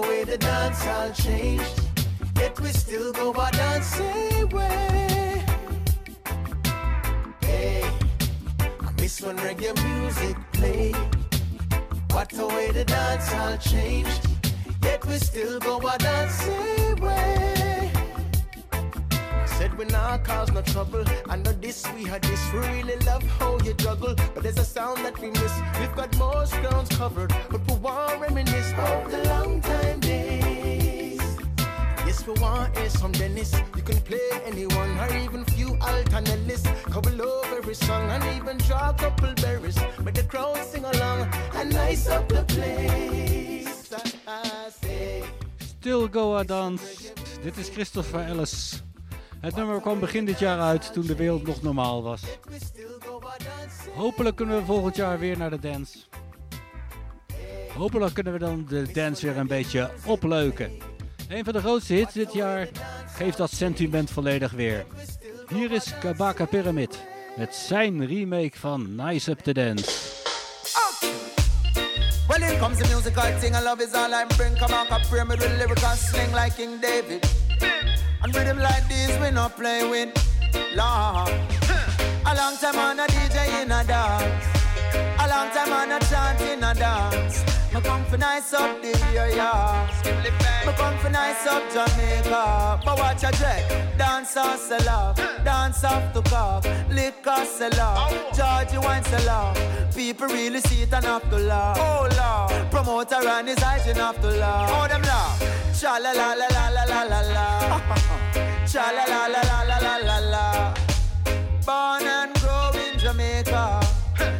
Way the dance all changed. Yet we still go our dancing when reggae music played. What a way the dance all changed. Yet we still go our dancing way. Said we not cause no trouble. I know this, we had this. Really love how you juggle. But there's a sound that we miss. We've got most grounds covered. But we want reminisce of the long time days. Still Go A Dance. Dit is Christopher Ellis. Het nummer kwam begin dit jaar uit toen de wereld nog normaal was. Hopelijk kunnen we volgend jaar weer naar de dance. Hopelijk kunnen we dan de dance weer een beetje opleuken. Een van de grootste hits dit jaar geeft dat sentiment volledig weer. Hier is Kabaka Pyramid met zijn remake van Nice Up To Dance. Well, here comes the musical thing. I love is all I bring. Come on, a pyramid with lyrical sling like King David. And rhythm like this, we not play with. Lord. A long time on a DJ in a dance. A long time on a chant in a dance. Me come for nice up the area. Me come for nice up Jamaica. But watch a dread. Dance off sell off. Dance off to cock. Liquor sell off. Georgie wine sell off. People really see it and have to laugh. Oh Lord. Promoter and his eyes and have to laugh. Oh them laugh. Cha la la la la la la la la. Cha la la la la la la la la. Born and.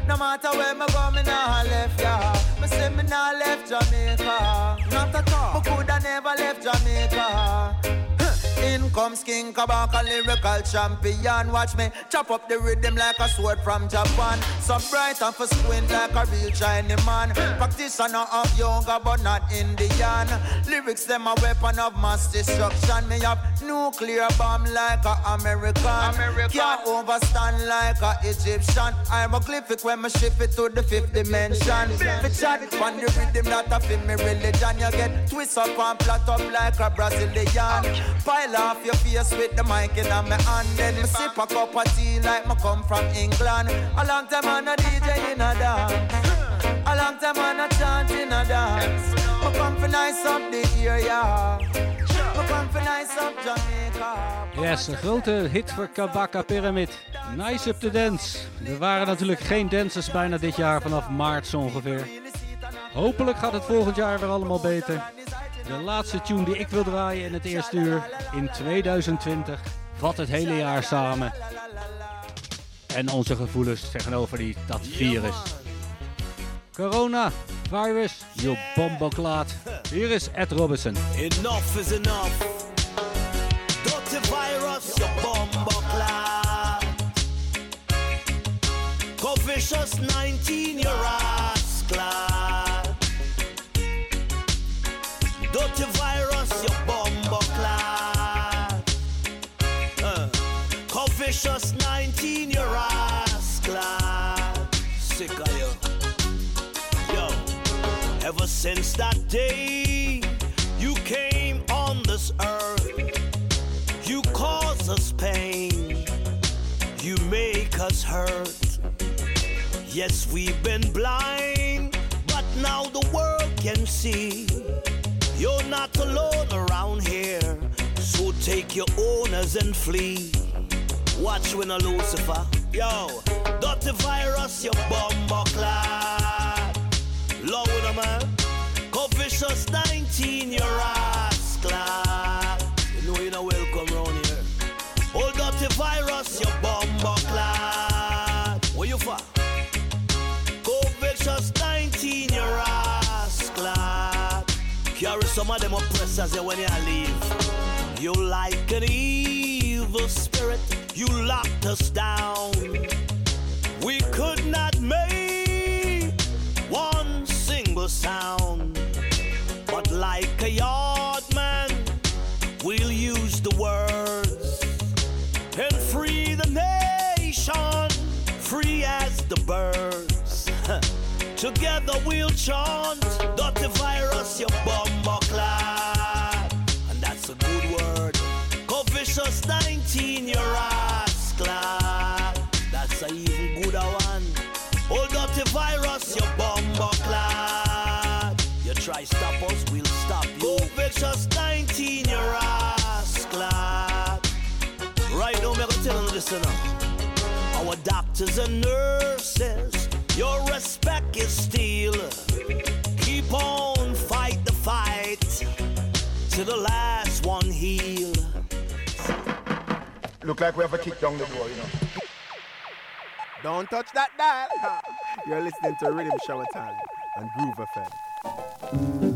No matter where me go, me nah left ya. Me say me nah left Jamaica. Not at all. Me coulda never left Jamaica. In comes King Kabaka, lyrical champion. Watch me chop up the rhythm like a sword from Japan. So bright and for squint like a real Chinese man. Practitioner of yoga, but not Indian. Lyrics them a weapon of mass destruction. Me have nuclear bomb like a American. Can't overstand like a Egyptian. I'm a glyphic when me shift it to the fifth dimension. Me chat on the rhythm that a fit me religion. You get twist up and flat up like a Brazilian. Pile off your face with the mic in my hand. Then me sip a cup of tea like me come from England. A long time on a DJ in a dance. A long time on a chant in a dance. Me come for nice up the area. Me come for nice Jamaica. Yes, een grote hit voor Kabaka Pyramid. Nice Up To Dance. Er waren natuurlijk geen dancers bijna dit jaar vanaf maart zo ongeveer. Hopelijk gaat het volgend jaar weer allemaal beter. De laatste tune die ik wil draaien in het eerste uur in 2020 vat het hele jaar samen. En onze gevoelens tegenover die, dat virus. Corona, virus, je bomboklaat. Hier is Ed Robinson. Enough is enough. Dirty virus, your bomber clad. Covicious 19, your ass clad. Since that day you came on this earth, you cause us pain, you make us hurt. Yes, we've been blind, but now the world can see. You're not alone around here, so take your owners and flee. Watch when a Lucifer, yo, dirty virus, your bumbo oppressors here when you leave. You like an evil spirit, you locked us down. We could not make one single sound. But like a yard man, we'll use the words and free the nation, free as the birds. Together we'll chant, dirty virus, your bumbo clad. Vicious 19, your ass clad. That's a even gooder one. Hold dirty virus, your bumbo clad. You try stop us, we'll stop you. Go vicious 19, your ass clad. Right now, I'm tell you this now. Our doctors and nurses, your respect is still. Keep on, fight the fight till the last one heal. Look like we have a kick down the door, you know. Don't touch that dial. You're listening to Riddim Shower Time and Groove FM.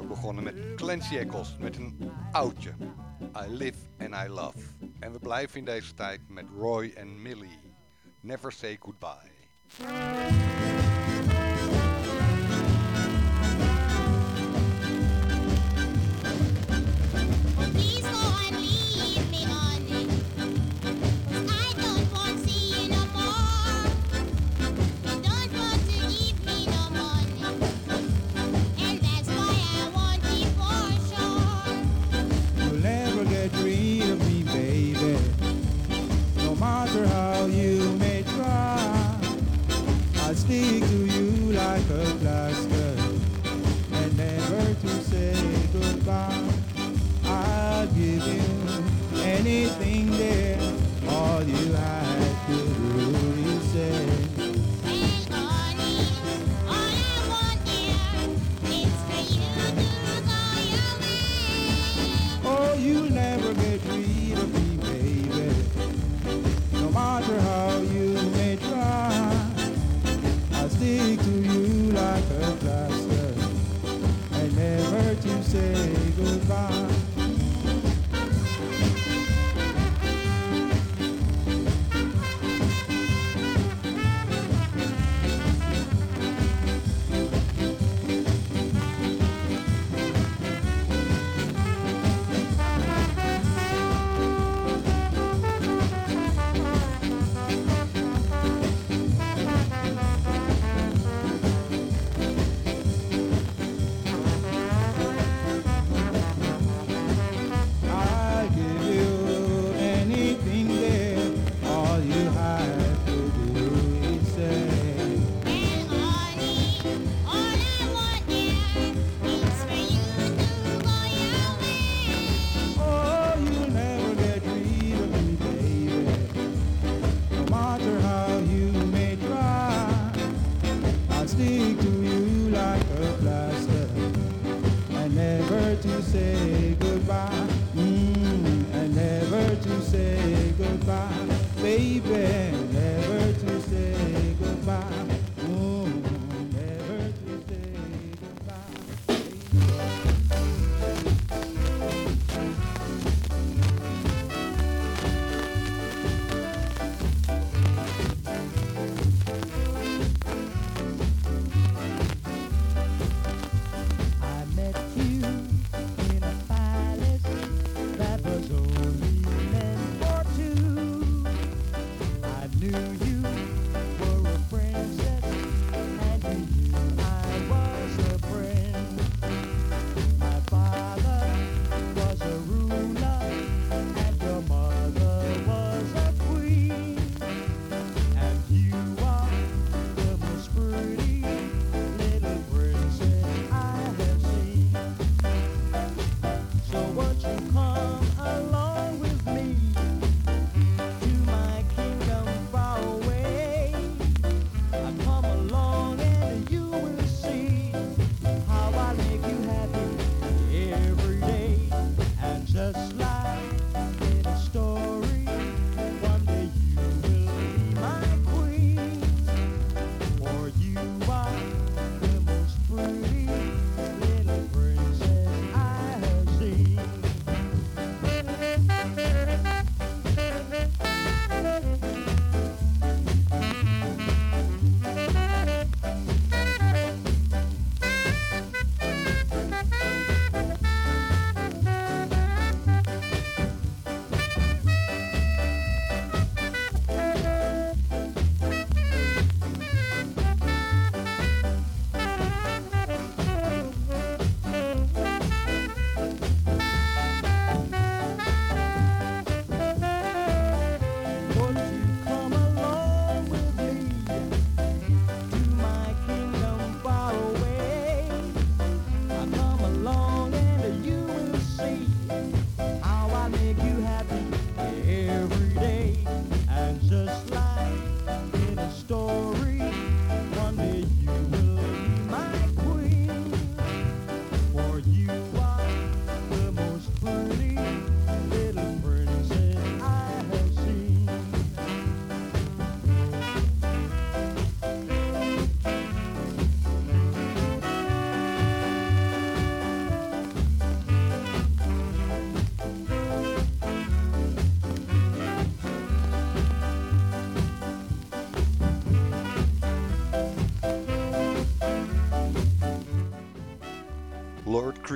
We begonnen met Clancy Eccles met een oudje. I live and I love. En we blijven in deze tijd met Roy en Millie. Never say goodbye.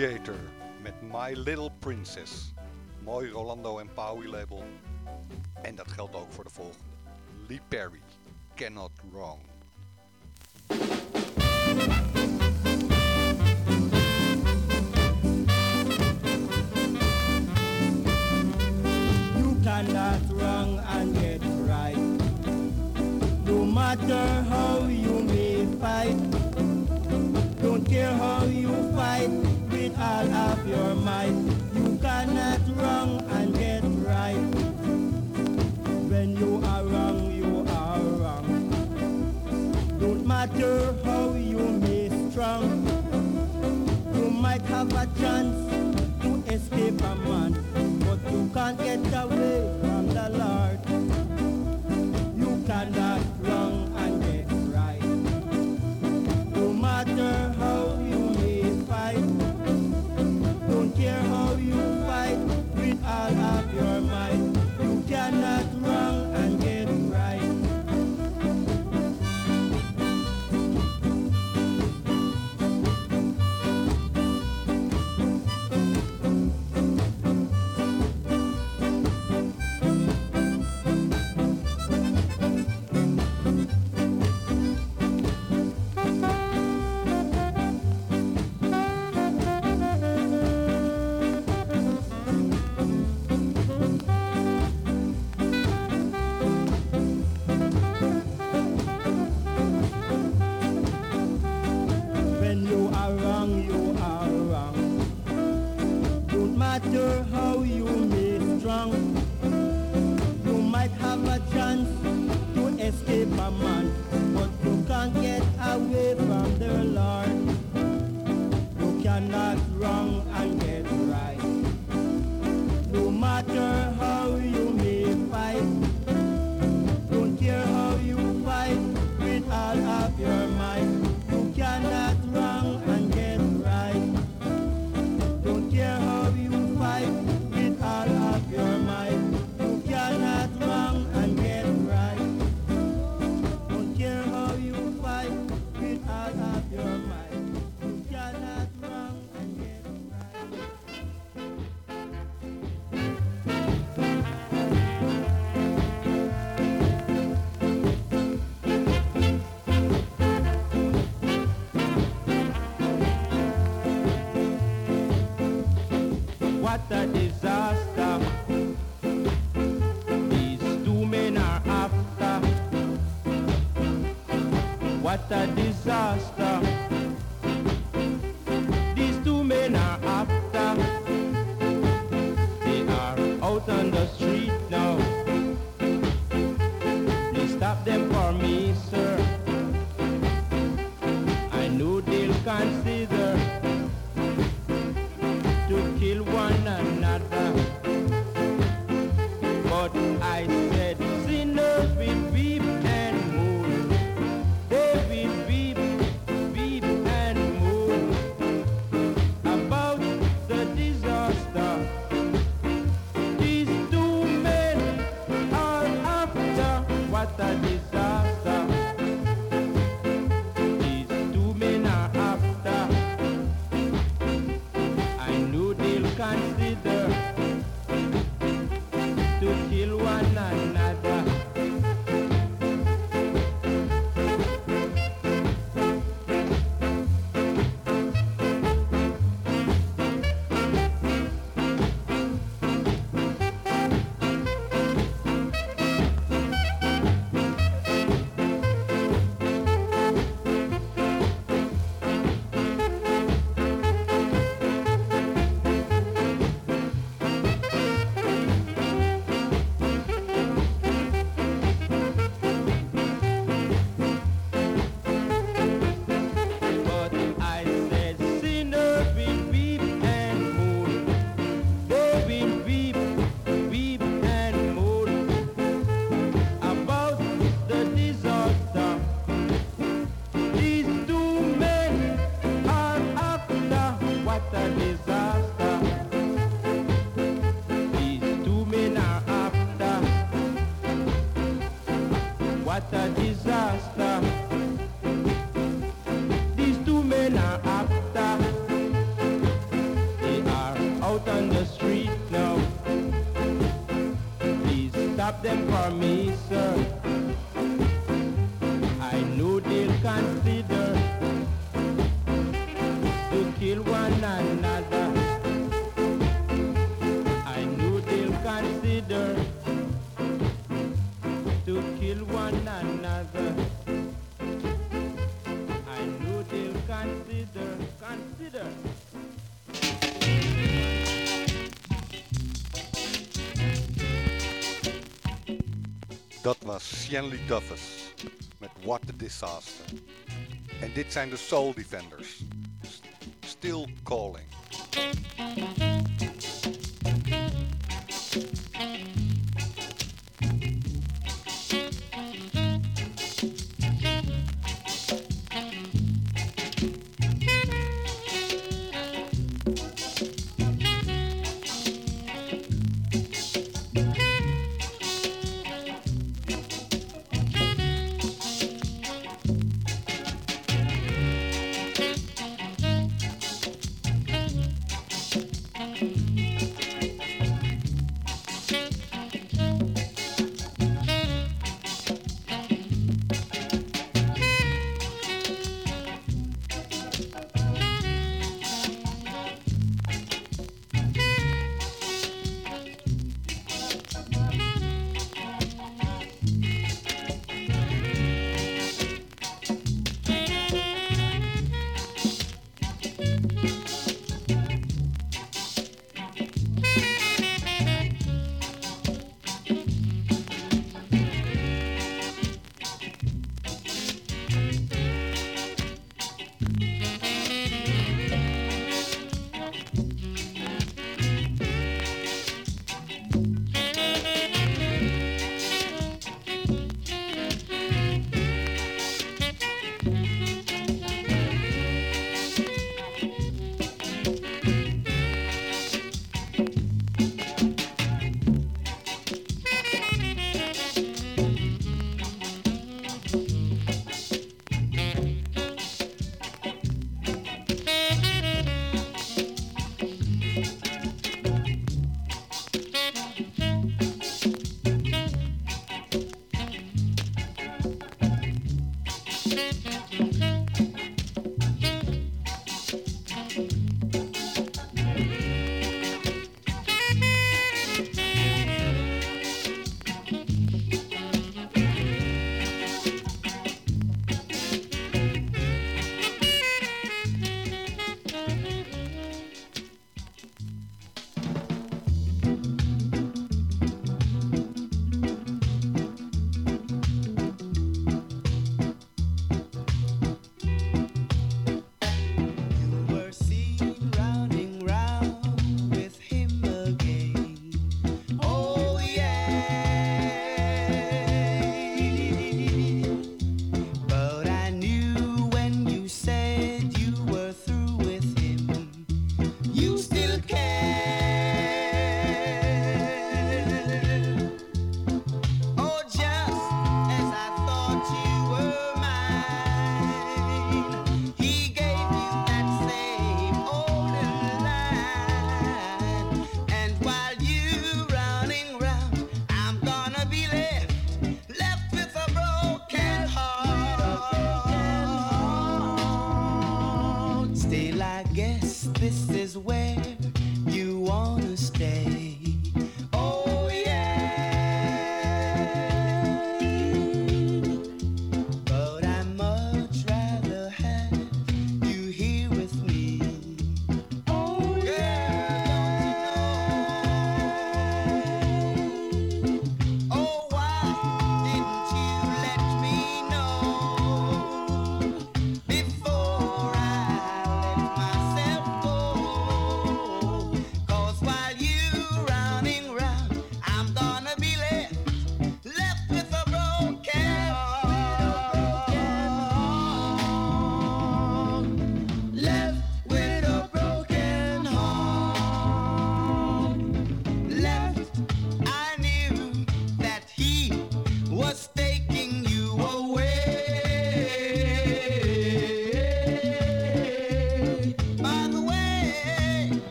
Creator met My Little Princess. Mooi Rolando en Powie label. En dat geldt ook voor de volgende. Lee Perry, Cannot Shenley Duffus met What a Disaster. En dit zijn de Soul Defenders. Still Calling.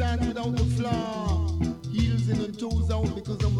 sand without the floor. Heels in and toes out because I'm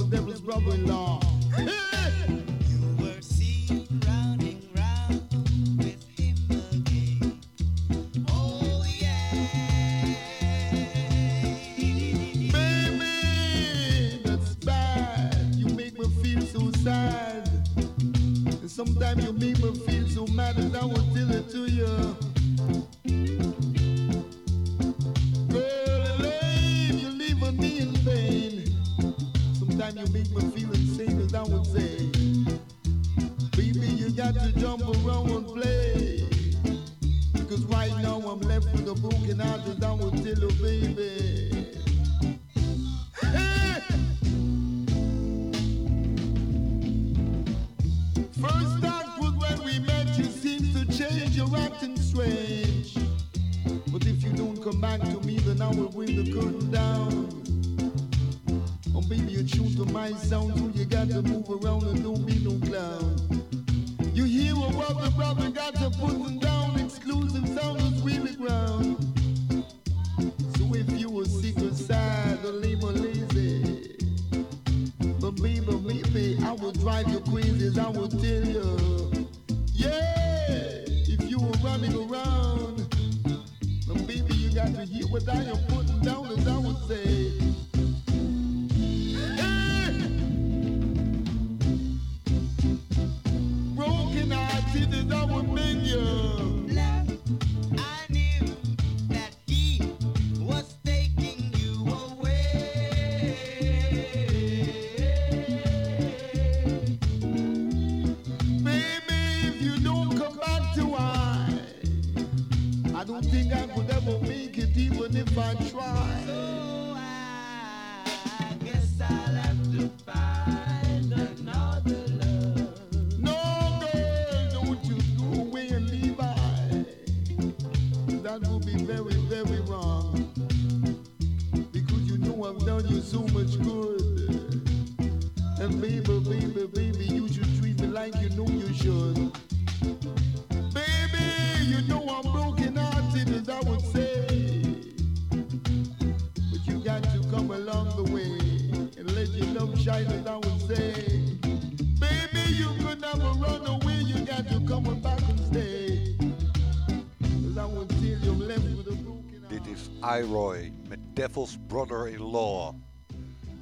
Met Devil's Brother-in-Law.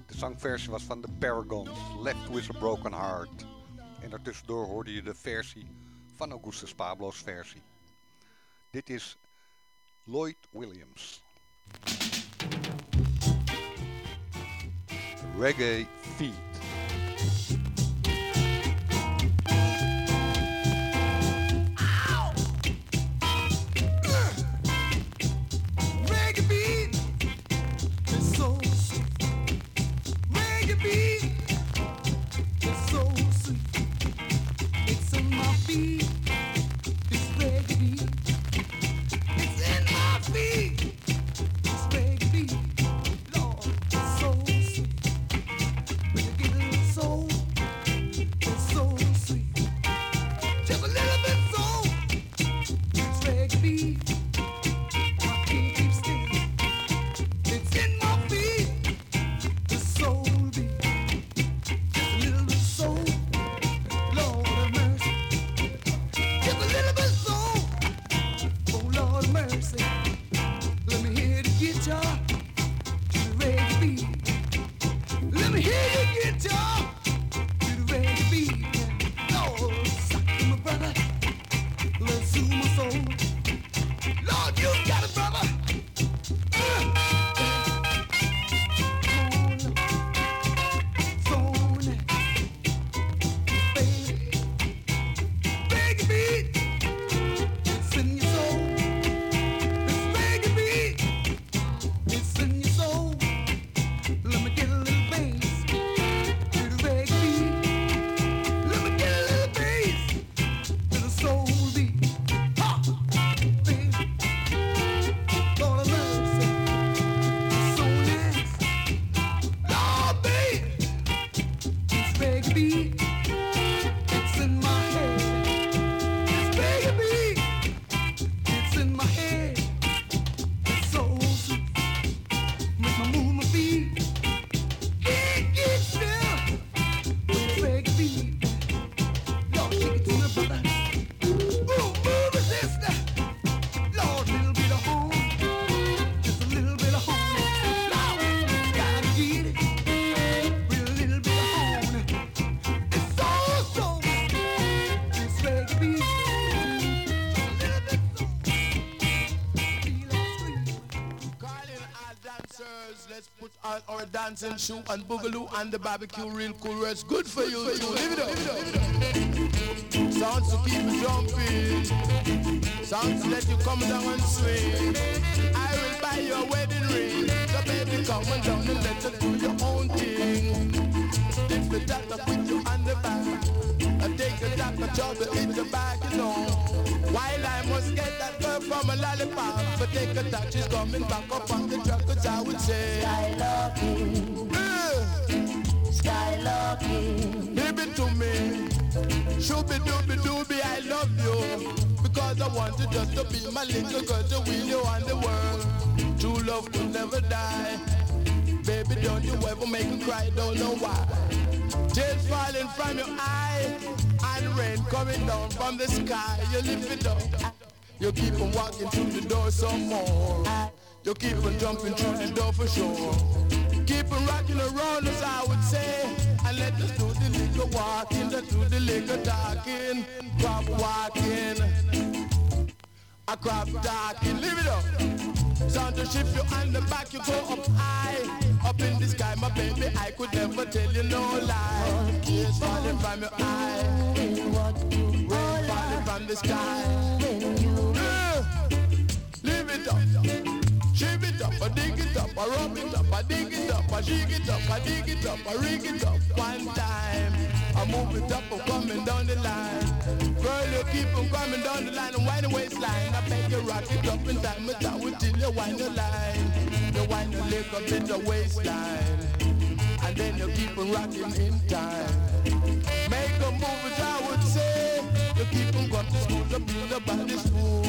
De zangversie was van de Paragons, Left With A Broken Heart. En daartussendoor hoorde je de versie van Augustus Pablo's versie. Dit is Lloyd Williams. Reggae feet. Dancing shoe and boogaloo and the barbecue real cool. It's good for you. too. Live it up. Sounds to keep you jumping. Sounds to let you come down and swing. I will buy you a wedding ring. So baby, come on down the trouble in the back, you know. While I must get that girl from a lollipop, but take a touch, she's coming back up on the truck, cause I would say. Skylocking. Skylocking. Give it to me. Shooby dooby dooby, I love you. Because I want you just to be my little girl to wheel you on the world. True love will never die. Baby, don't you ever make me cry, don't know why. Tears falling from your eye and rain coming down from the sky. You lift it up. You keep on walking through the door some more. You keep on jumping through the door for sure. Keep on rocking around us, I would say. And let us do the little walking, let's do the little talking. Crop walking. I crop talking, live it up. Sound to shift you on the back, you go up high. Up in the sky, my baby, I could never tell you no lie. Falling from your eye. The sky. Yeah. It up. Shake it up, I dig it up, I rub it up, I dig it up, I shake it up, I dig it up, I rig it up one time. I move it up, I'm coming down the line. Girl, you keep on coming down the line and wind the waistline. I beg you rock it up in time, but I will till you wind the line. You wind the little bit of waistline. And then you keep on rocking in time. Make a move, I would say. Keep on going to school to build a body school.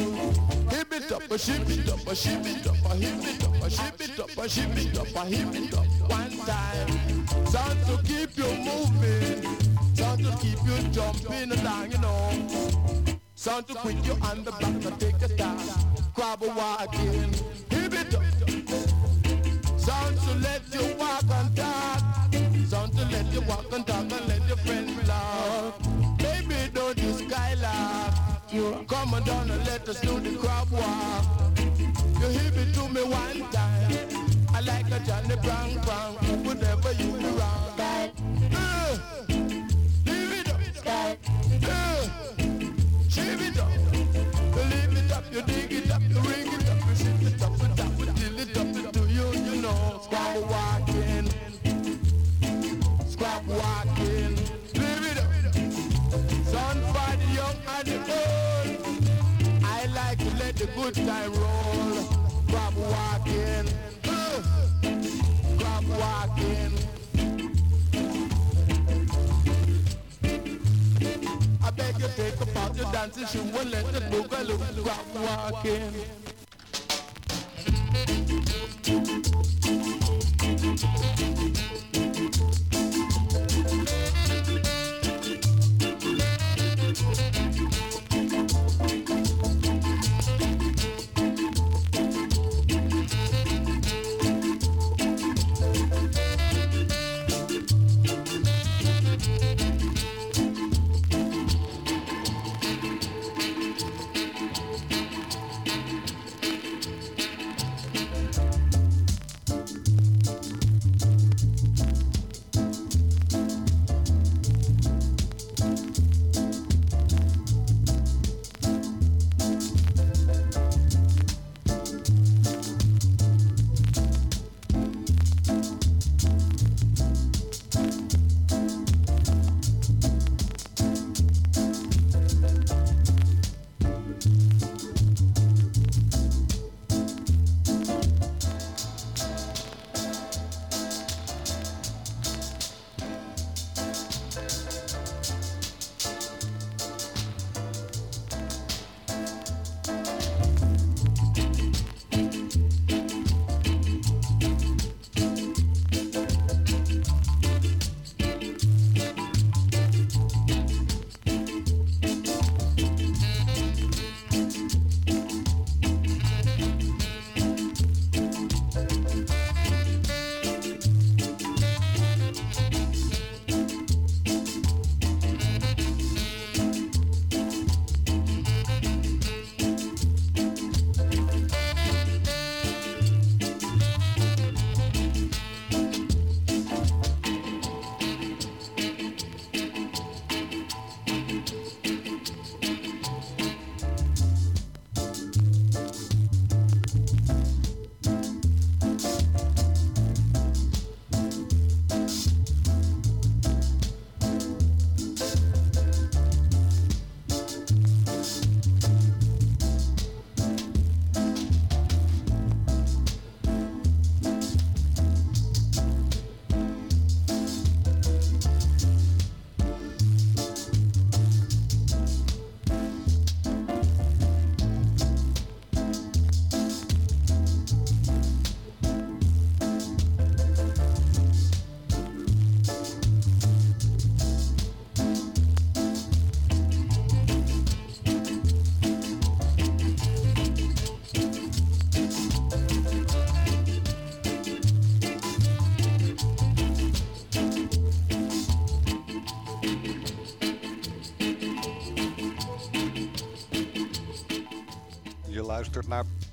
Hip it up, a ship it up, a ship it up, a hip it up, a ship it up, a ship it up, a hip it up. One time, sound to keep you moving, sound to keep you jumping along, you know. Sound to quit you on the back to take a stop, grab a walking, hip it up. Sound to let you walk and talk, sound to let you walk and talk and let Come on down and let us do the crab walk. You hit it to me one time. I like a Johnny Brown Brown. Whenever you be wrong. Uh, leave it up. Uh, shave it up. Good time roll. Grab walking. Grab walking. I beg you take apart your dancing shoe and let the boogaloo grab walking.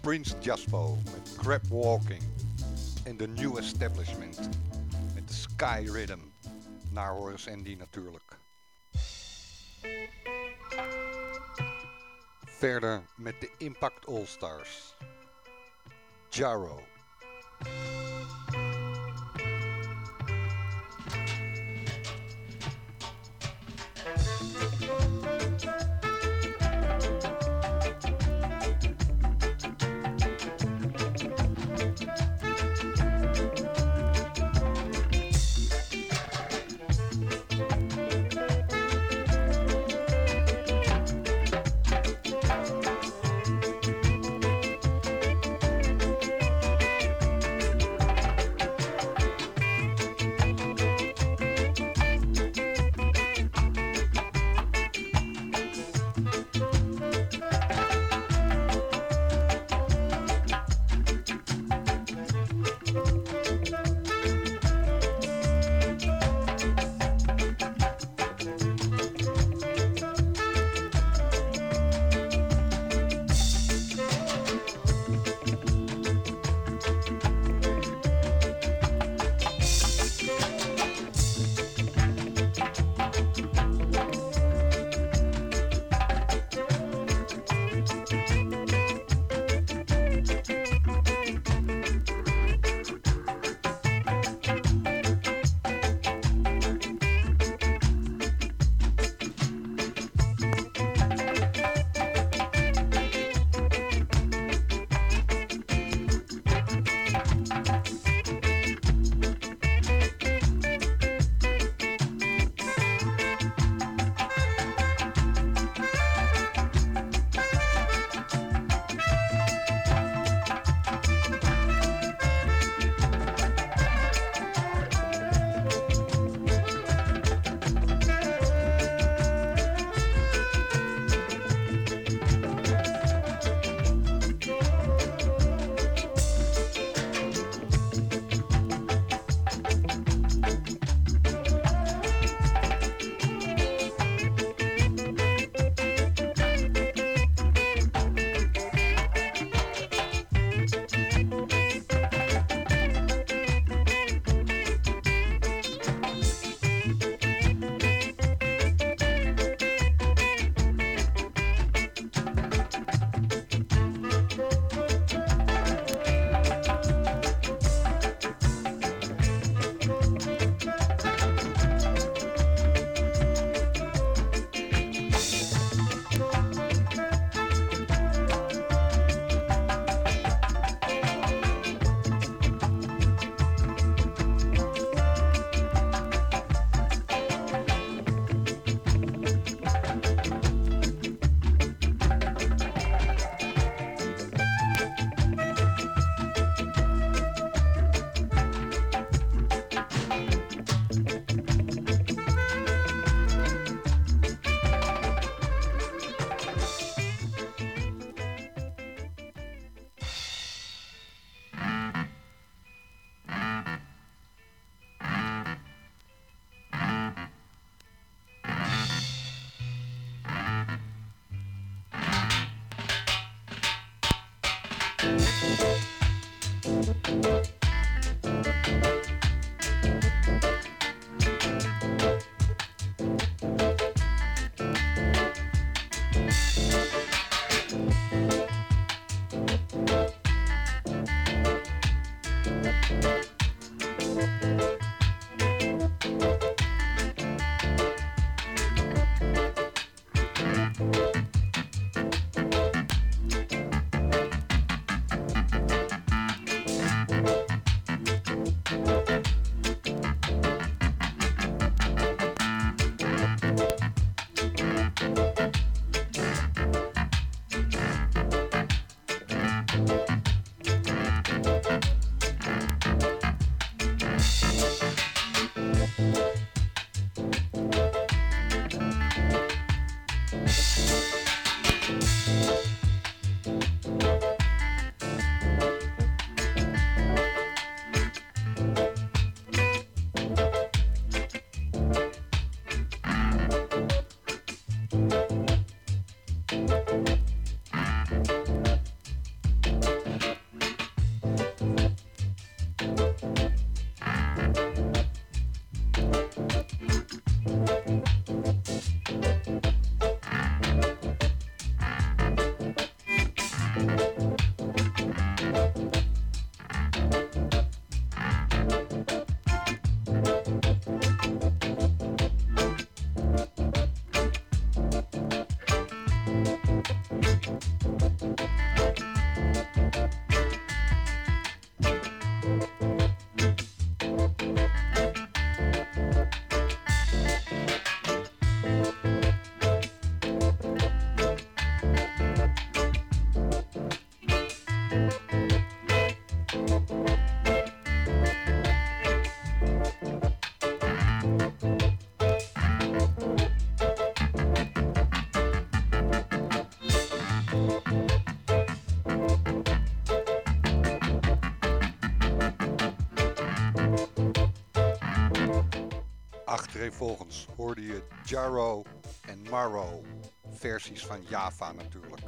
Prince Jaspo met Crab Walking en The New Establishment met de Sky Rhythm. Naar Horace Andy natuurlijk. Verder met de Impact All Stars. Jaro. Achtereenvolgens hoorde je Jaro en Maro, versies van Java natuurlijk.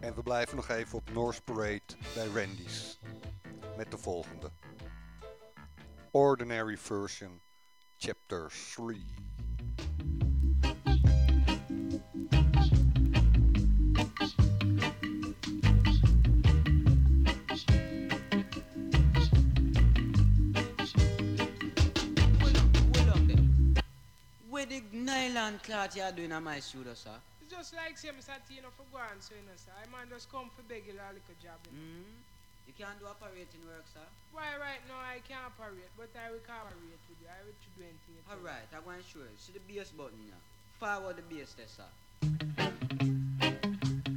En we blijven nog even op North Parade bij Randy's met de volgende. Ordinary Version, Chapter 3. Where the nylon cloth you are doing on my shoulder, sir? It's just like say, Mr. Tino for go on, so you know, sir. I man just come for beg you a little job. You, know. Mm? You can't do operating work, sir? Why right now I can't operate, but I will cooperate with you. I will do anything. you me. Alright, I'm going to show you. See the bass button here. Forward the bass there, sir.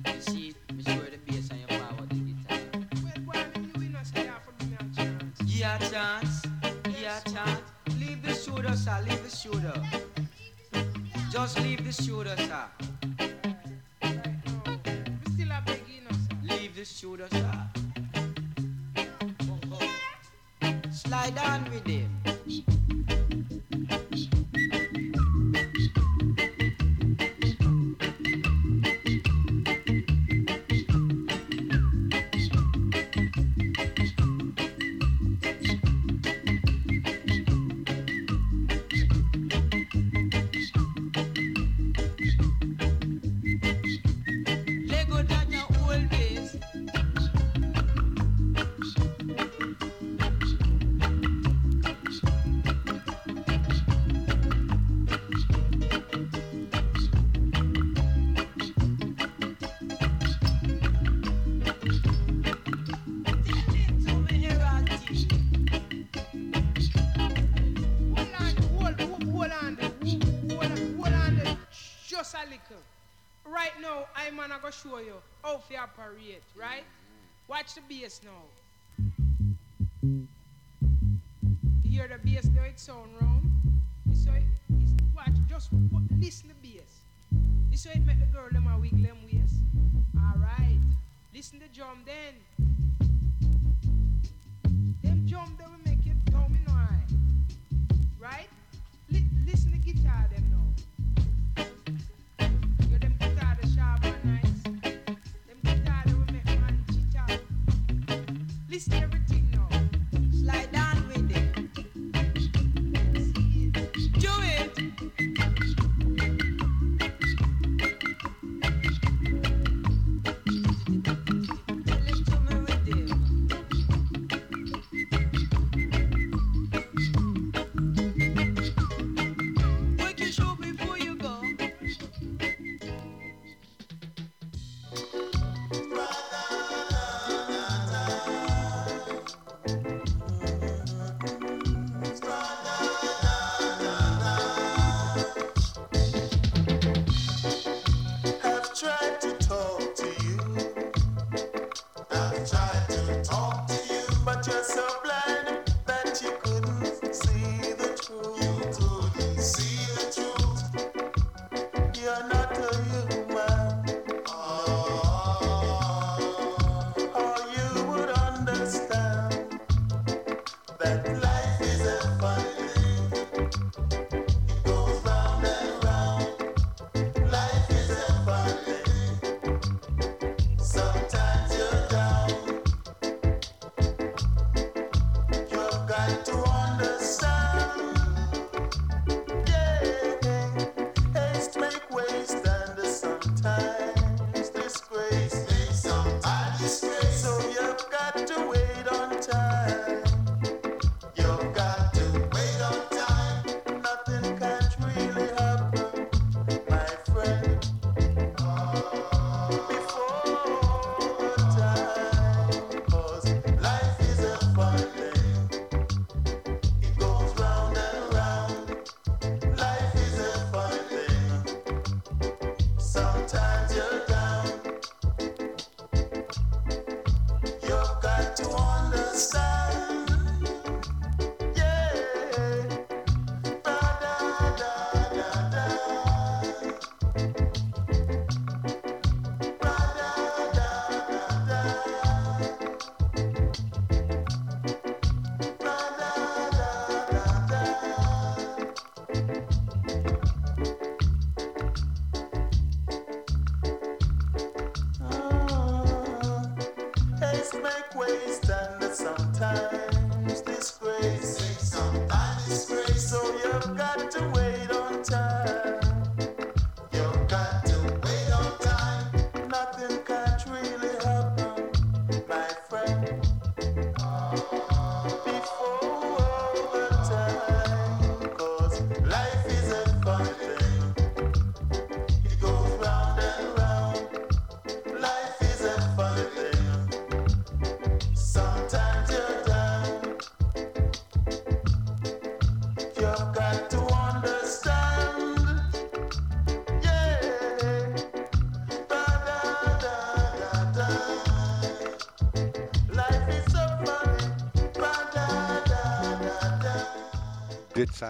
You see, me show you the bass and you forward the guitar. Well, why you will not say that for me a chance? Yeah, chance. Yeah, chance. Leave the shoulder, sir. Leave the shoulder. Just leave the shoulder, sir. We still a beg sir. Leave the shoulder, sir. Oh, oh. Slide on with him. Watch the now.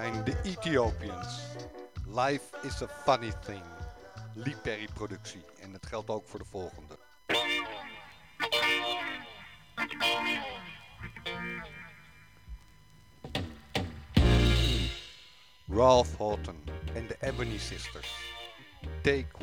zijn de Ethiopians. Life is a funny thing. Lee Perry productie. En het geldt ook voor de volgende. Ralph Horton en de Ebony Sisters. Take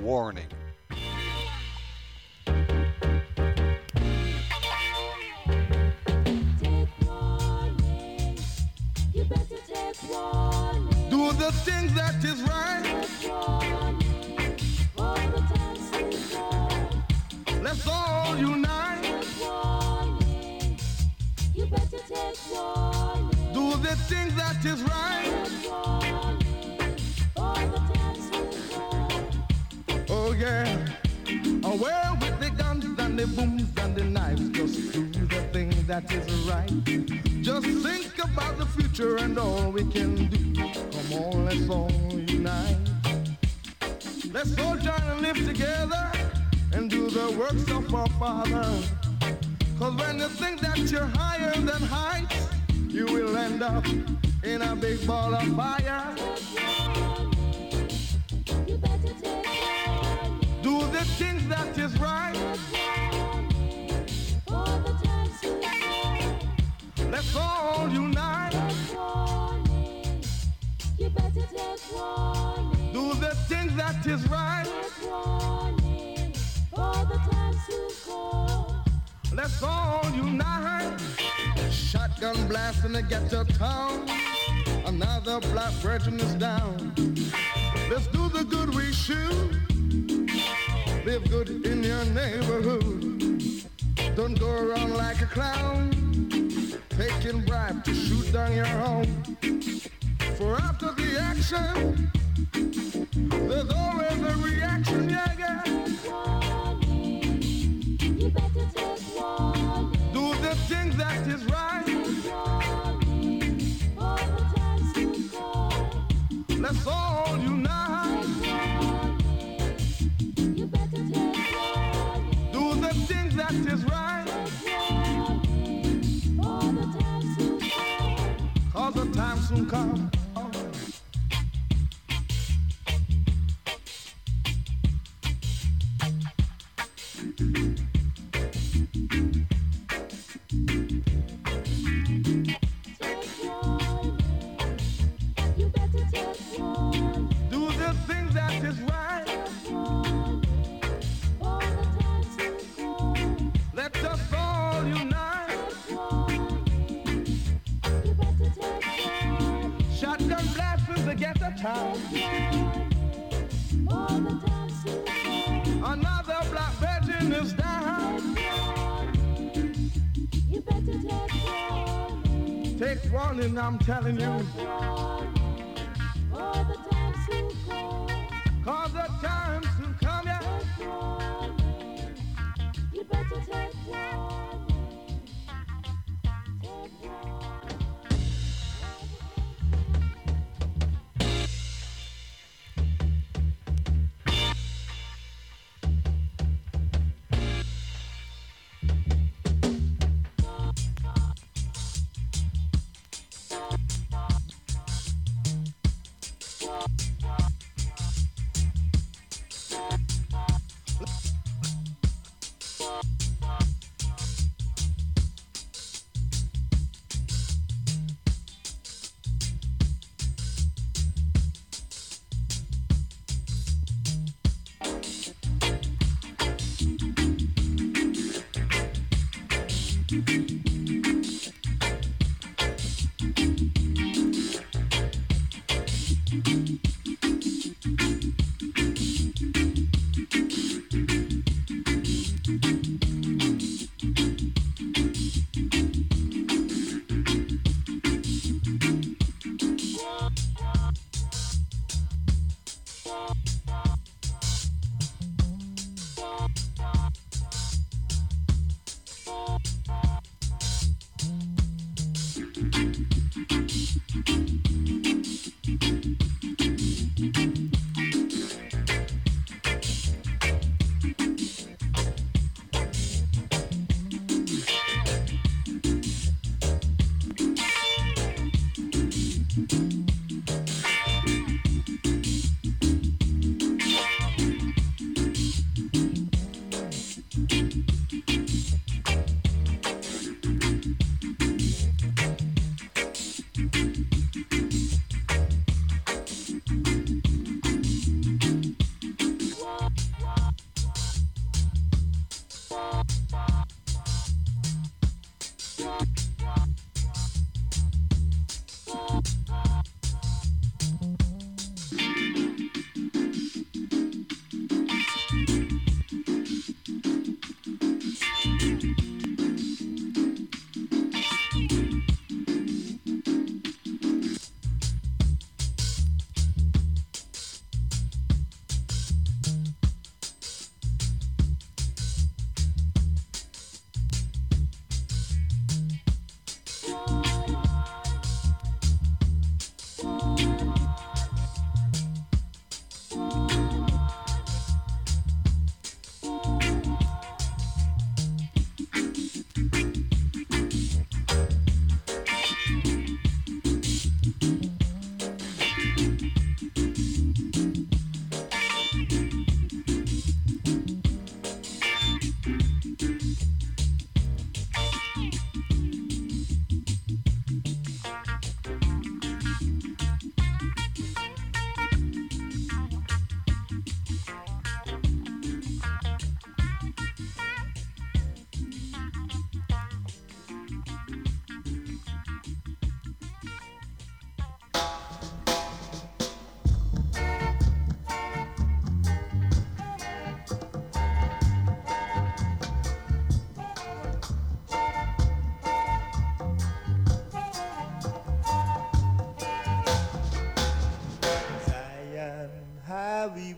Take warning, I'm telling you. For the times to come. For the times to come, yeah. Warning, You better take warning.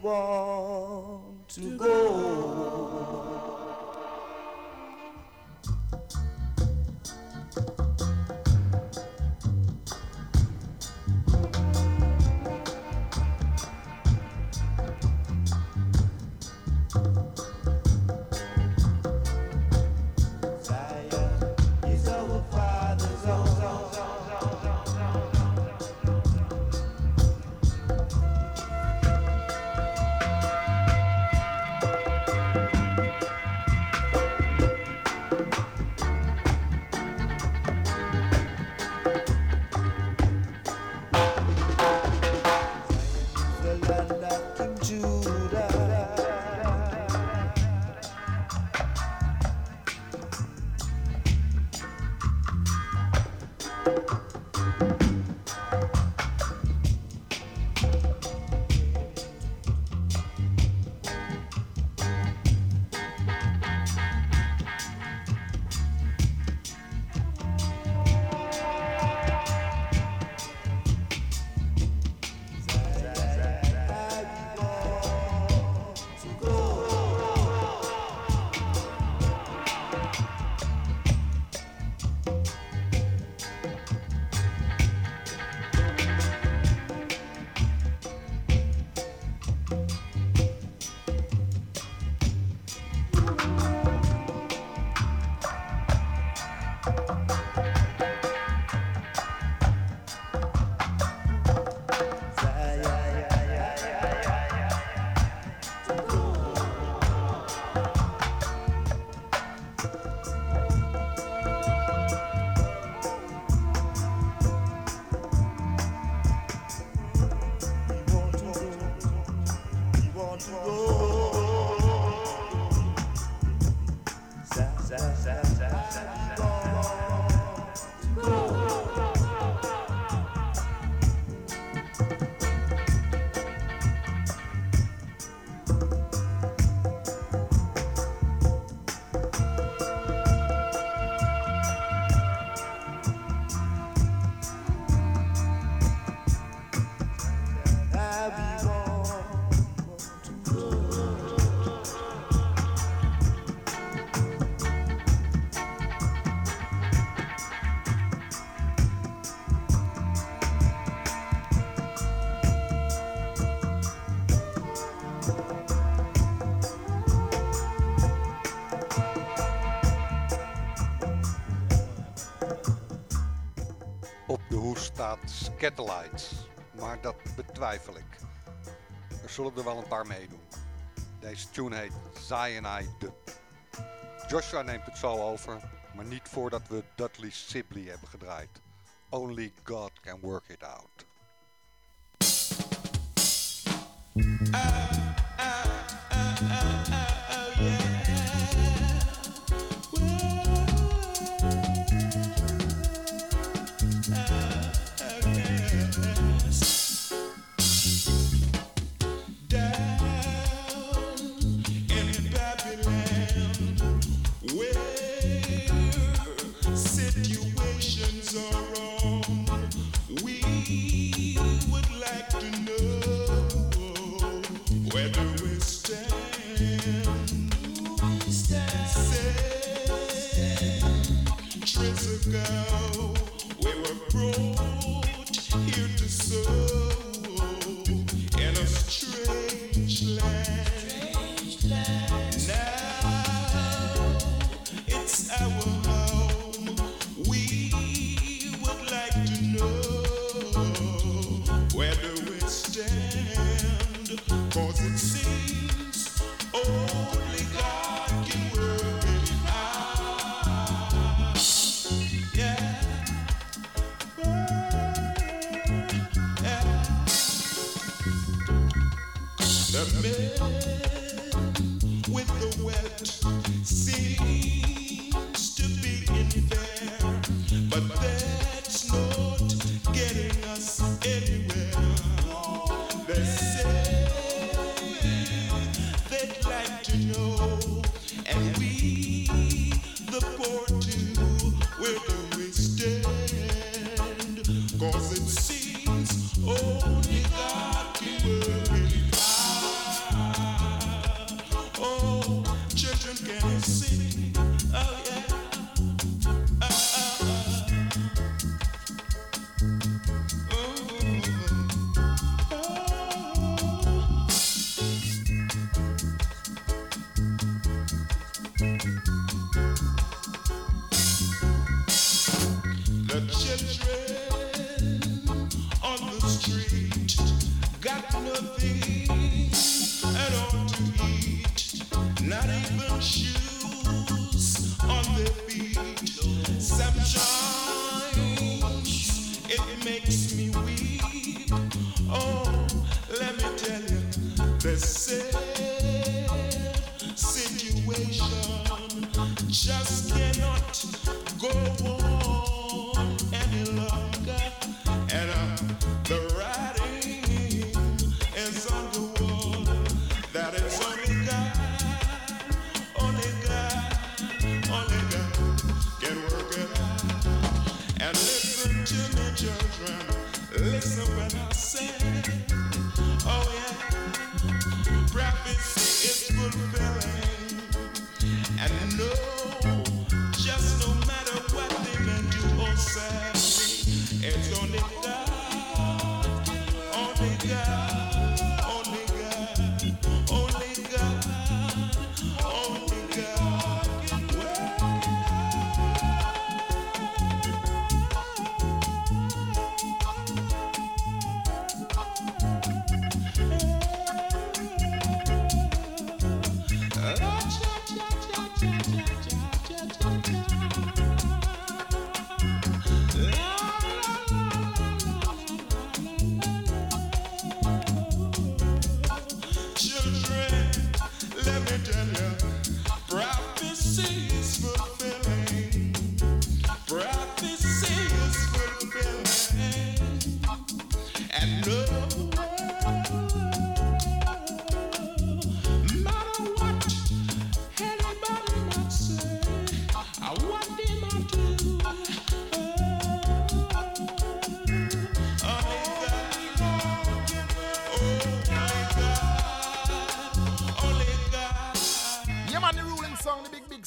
born to go. Catalites. Maar dat betwijfel ik. Er zullen er wel een paar meedoen. Deze tune heet Zionai Dub. Joshua neemt het zo over, maar niet voordat we Dudley Sibley hebben gedraaid. Only God can work it out. Ah.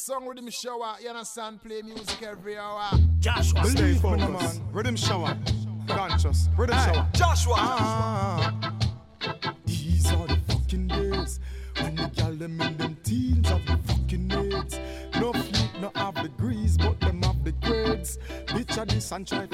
song riddim shower. You understand? Play music every hour. Joshwa, stay focused. Me, man. Riddim shower. Conscious. Riddim shower. Joshwa. Ah, these are the fucking days when the gal them in them teens have the fucking needs. No feet, no have degrees, but them have the grades. Bitch, I this and try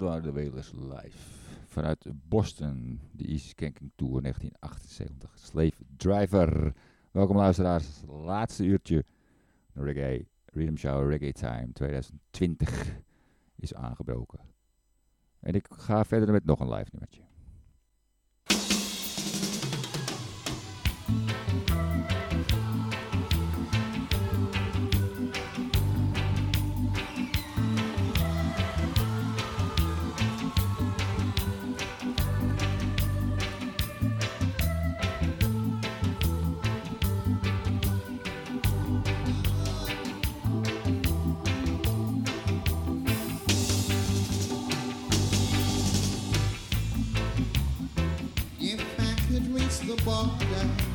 dat de Wailers live. Vanuit Boston, de East Kanking Tour 1978. Slave Driver. Welkom luisteraars, laatste uurtje. Reggae, Rhythm Show Reggae Time 2020 is aangebroken. En ik ga verder met nog een live nummertje. Yeah.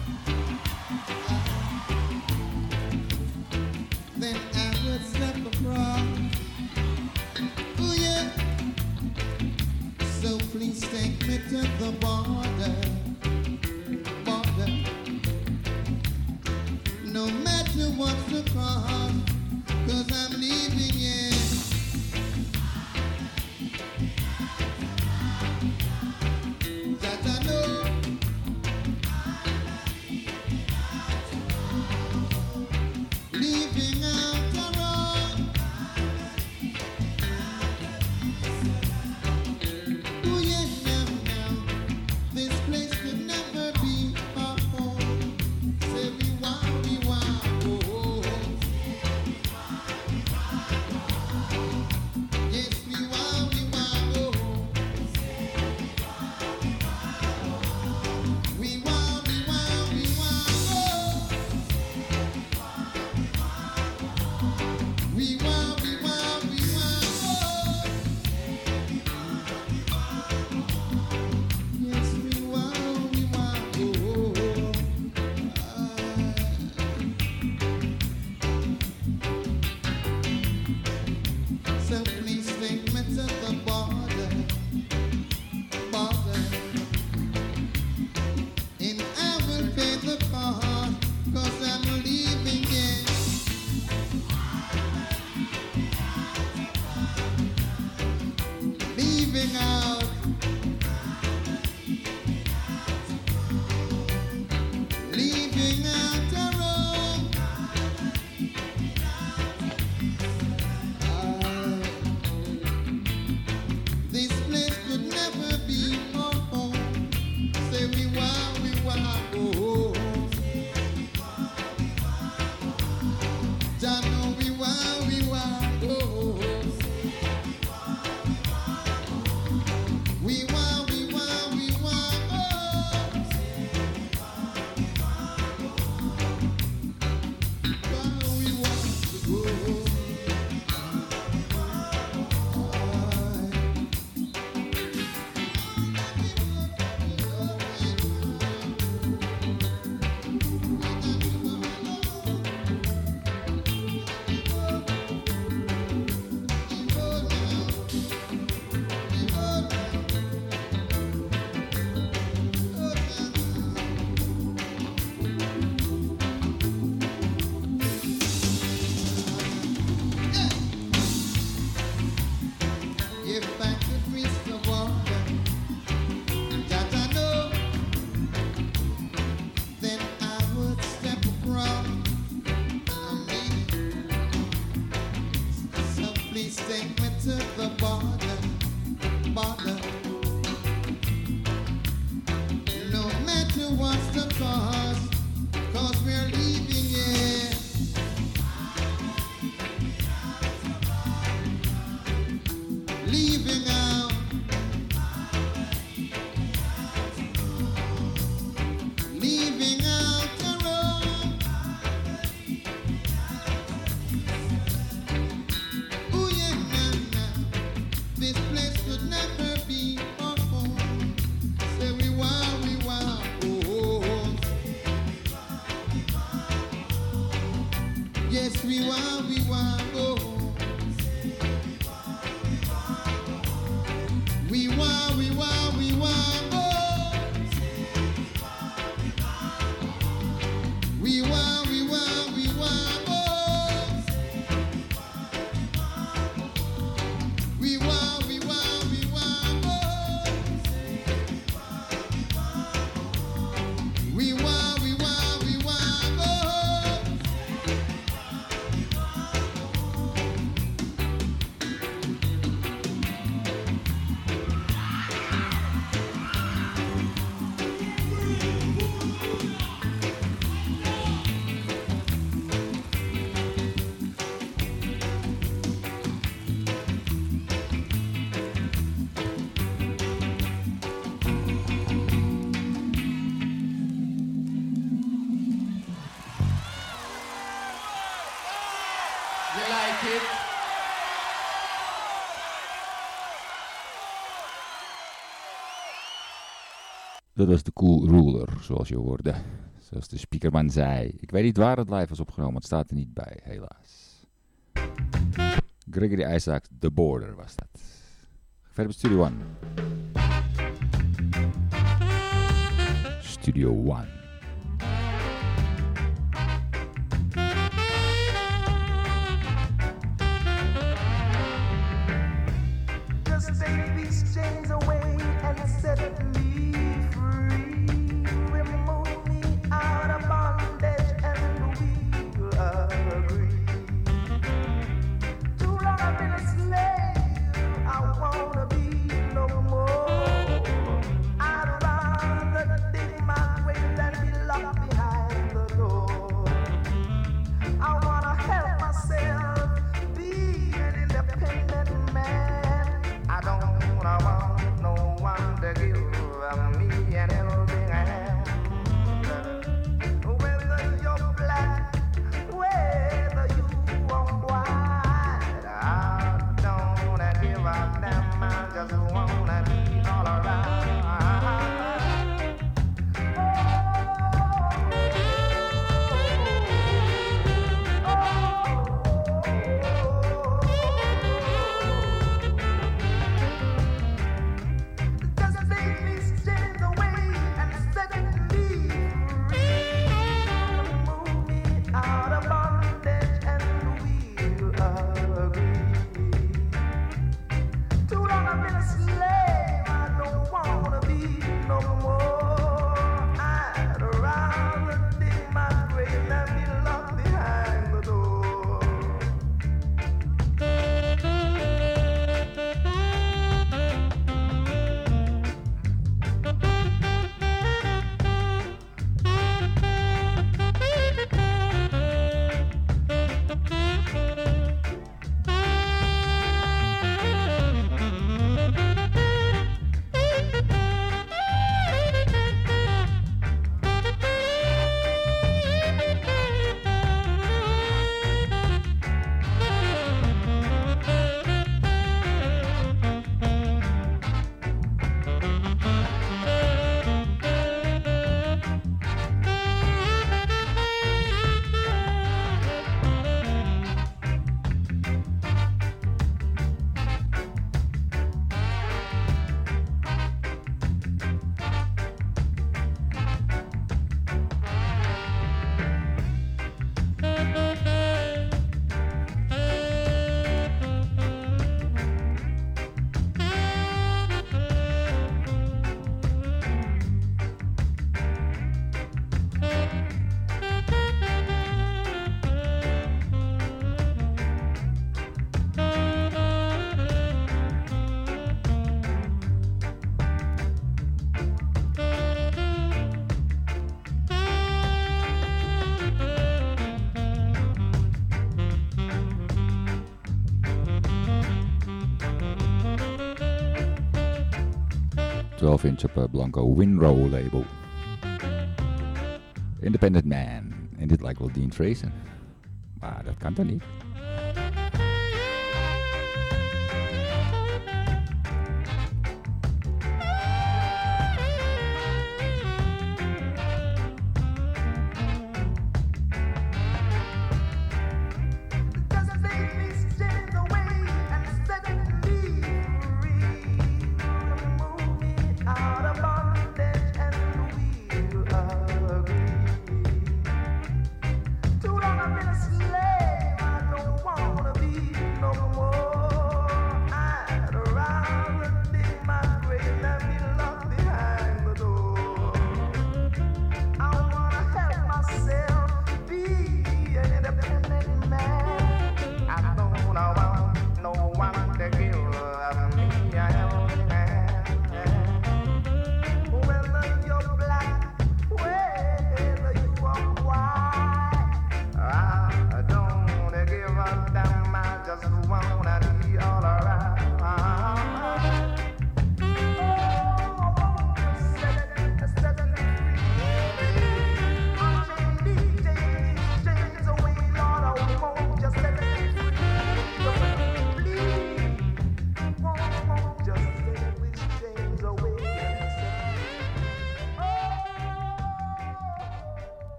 Dat was de Cool Ruler, zoals je hoorde. Zoals de speakerman zei. Ik weet niet waar het live was opgenomen, het staat er niet bij, helaas. Gregory Isaacs, The Border was dat. Verder Studio One. Studio One. 12 inch op eh, Blanco Winrow label. Independent Man. En dit lijkt wel Dean Tracer. Maar dat kan toch niet?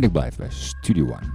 En ik blijf bij Studio One.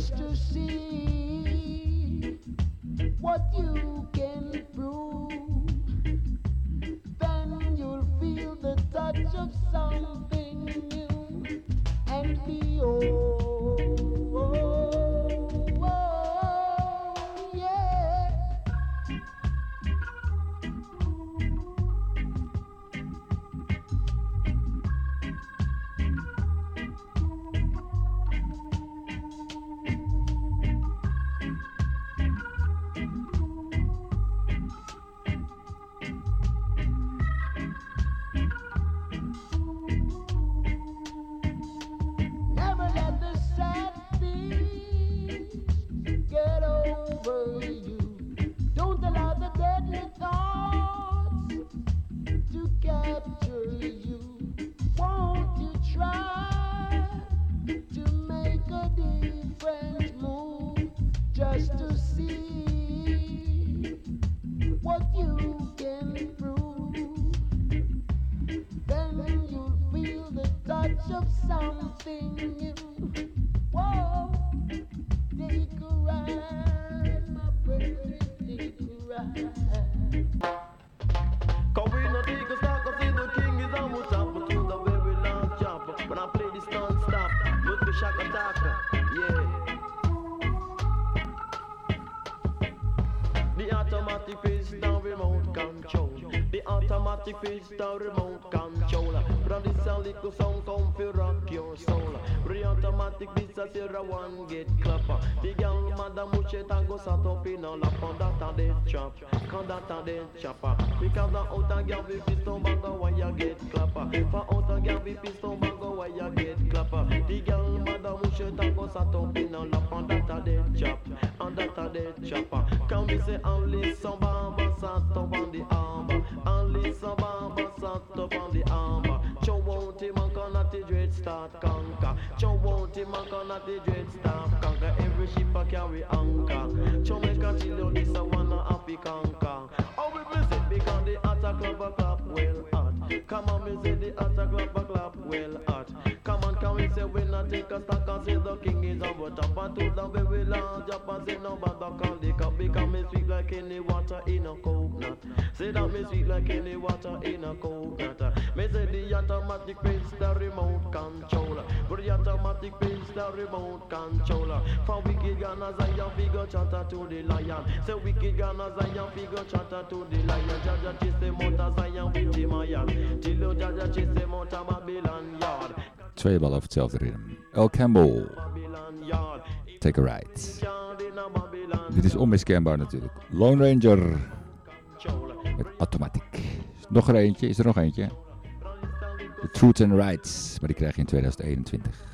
Just to see what you can pistol remote control. From this a little song come fi rock your soul. The automatic this a zero one get clapper. The girl madam muche tango sat up in a lap on that a dead chop. Cause that a dead chopper. Because the outer girl we piston bag a why you get clapper. For outer girl we piston bag a why you get clapper. The girl madam muche tango sat up in a lap on that a dead chop. On that a dead chopper. Can we say only some can at the dread start conquer. Every ship I carry anchor. Chow make a chill you this a wanna happy conquer. Oh we visit because the attack club a clap well hot. Come on me say the attack club a clap well hot. Come on can we say we not take a stock and say the king is on top and to the very large up and say no bother call the cup because me sweet like any water in a coconut. Say that me sweet like any water in a coconut. Me say the automatic pistol remote controller. But the automatic remote controller. For wicked Ghana Zion figure chatter to the lion. Say wicked Ghana Zion figure chatter to the lion. Jaja chase the motor Zion with the Mayan. Till you Jaja chase the motor Babylon yard. Twee ballen over hetzelfde ritme. El Campbell. Take a ride. Dit is onmiskenbaar natuurlijk. Lone Ranger. Met Automatic. Nog er eentje. Is er nog eentje? The Truth and Rights. Maar die krijg je in 2021.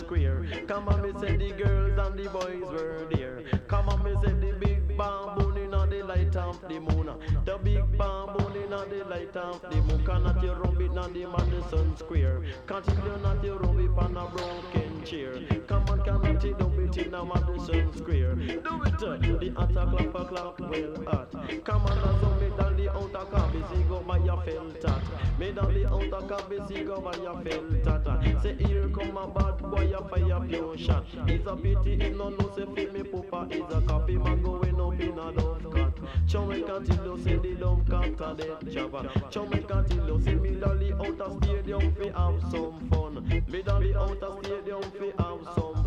Square. Come on, me say the girls and the boys were there. Come on, me say the big bamboo in the light of the moon. The big bamboo in on the light of the moon. Cannot you rub it on the Madison Square? Can't you not you rub it on a broken chair? Come on, cannot you it in a Madison square. Do it, the attack clap a clap well hot. Come on, as on me down the outer cabin, see go by your felt tat. Me down the outer cabin, see go by your felt tat. Say here come a bad boy, a fire pure shot. It's a pity if no no say fi me papa is a copy man going up in a love cut. Chow me cantillo say the love cat a dead java. Chow me cantillo say me down the outer stadium fi have some fun. Me down the outer stadium fi have some.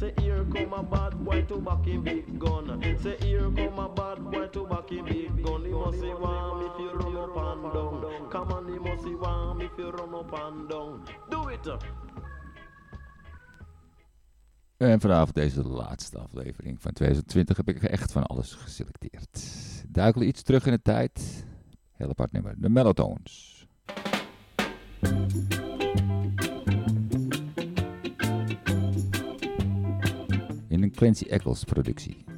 Say here come a bad boy to back him big gun. Say here come a bad boy to back him big gun. He must say warm if you run up and down. Come on, he must say warm if you run up and down. Do it. En vanavond deze laatste aflevering van 2020 heb ik echt van alles geselecteerd. Duikel iets terug in de tijd. Heel apart nummer. De Mellotones. In een Clancy Eccles productie.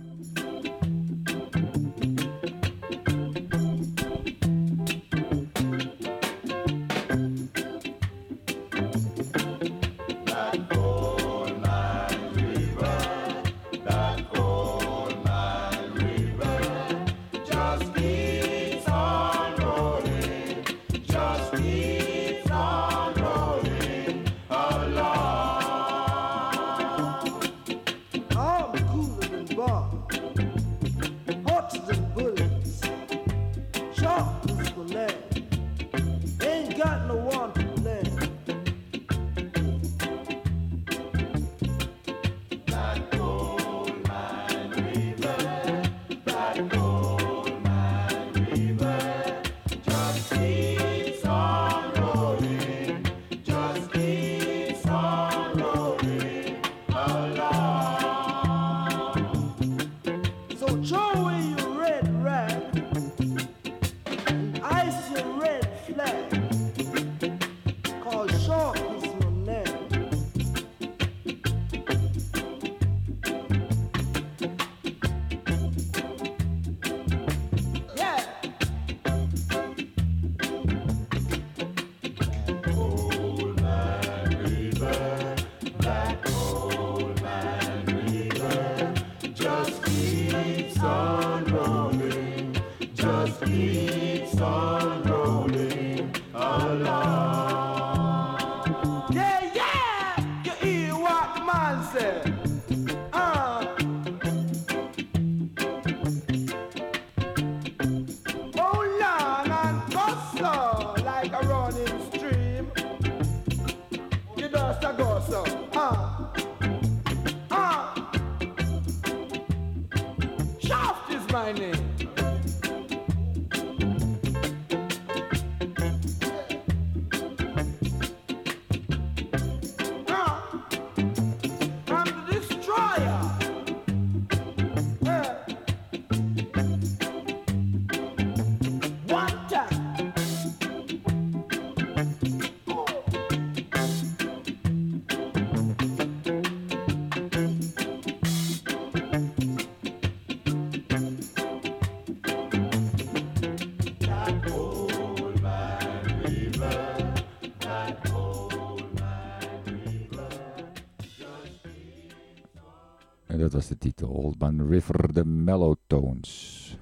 Man River, de Mellotones.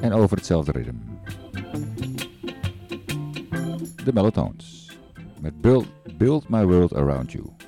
En over hetzelfde ritme. De Mellotones. Met Build, Build My World Around You.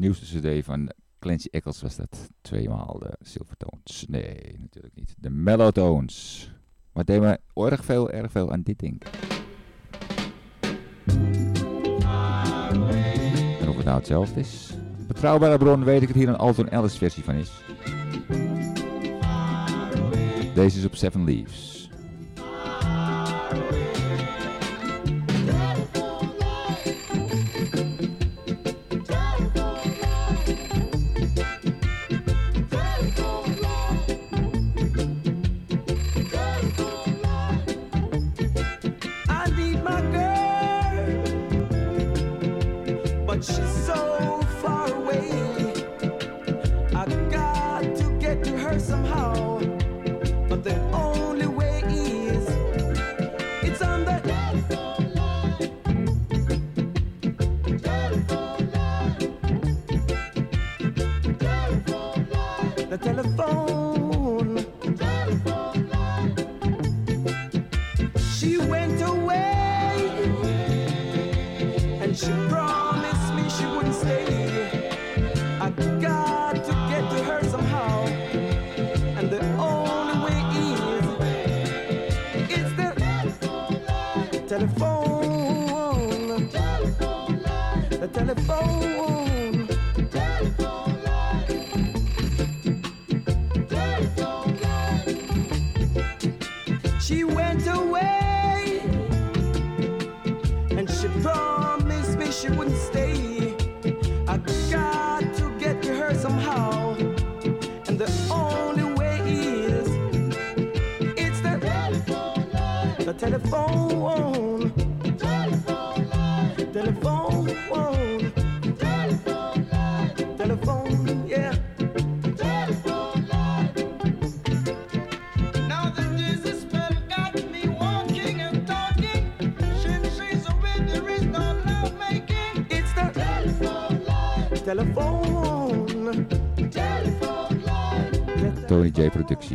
nieuwste cd van Clancy Eccles was dat tweemaal de Silvertones. Nee, natuurlijk niet. De Mellowtones. Maar deed me erg veel, erg veel aan dit ding. En of het nou hetzelfde is. Betrouwbare bron weet ik het hier een Alton Ellis versie van is. Deze is op Seven Leaves.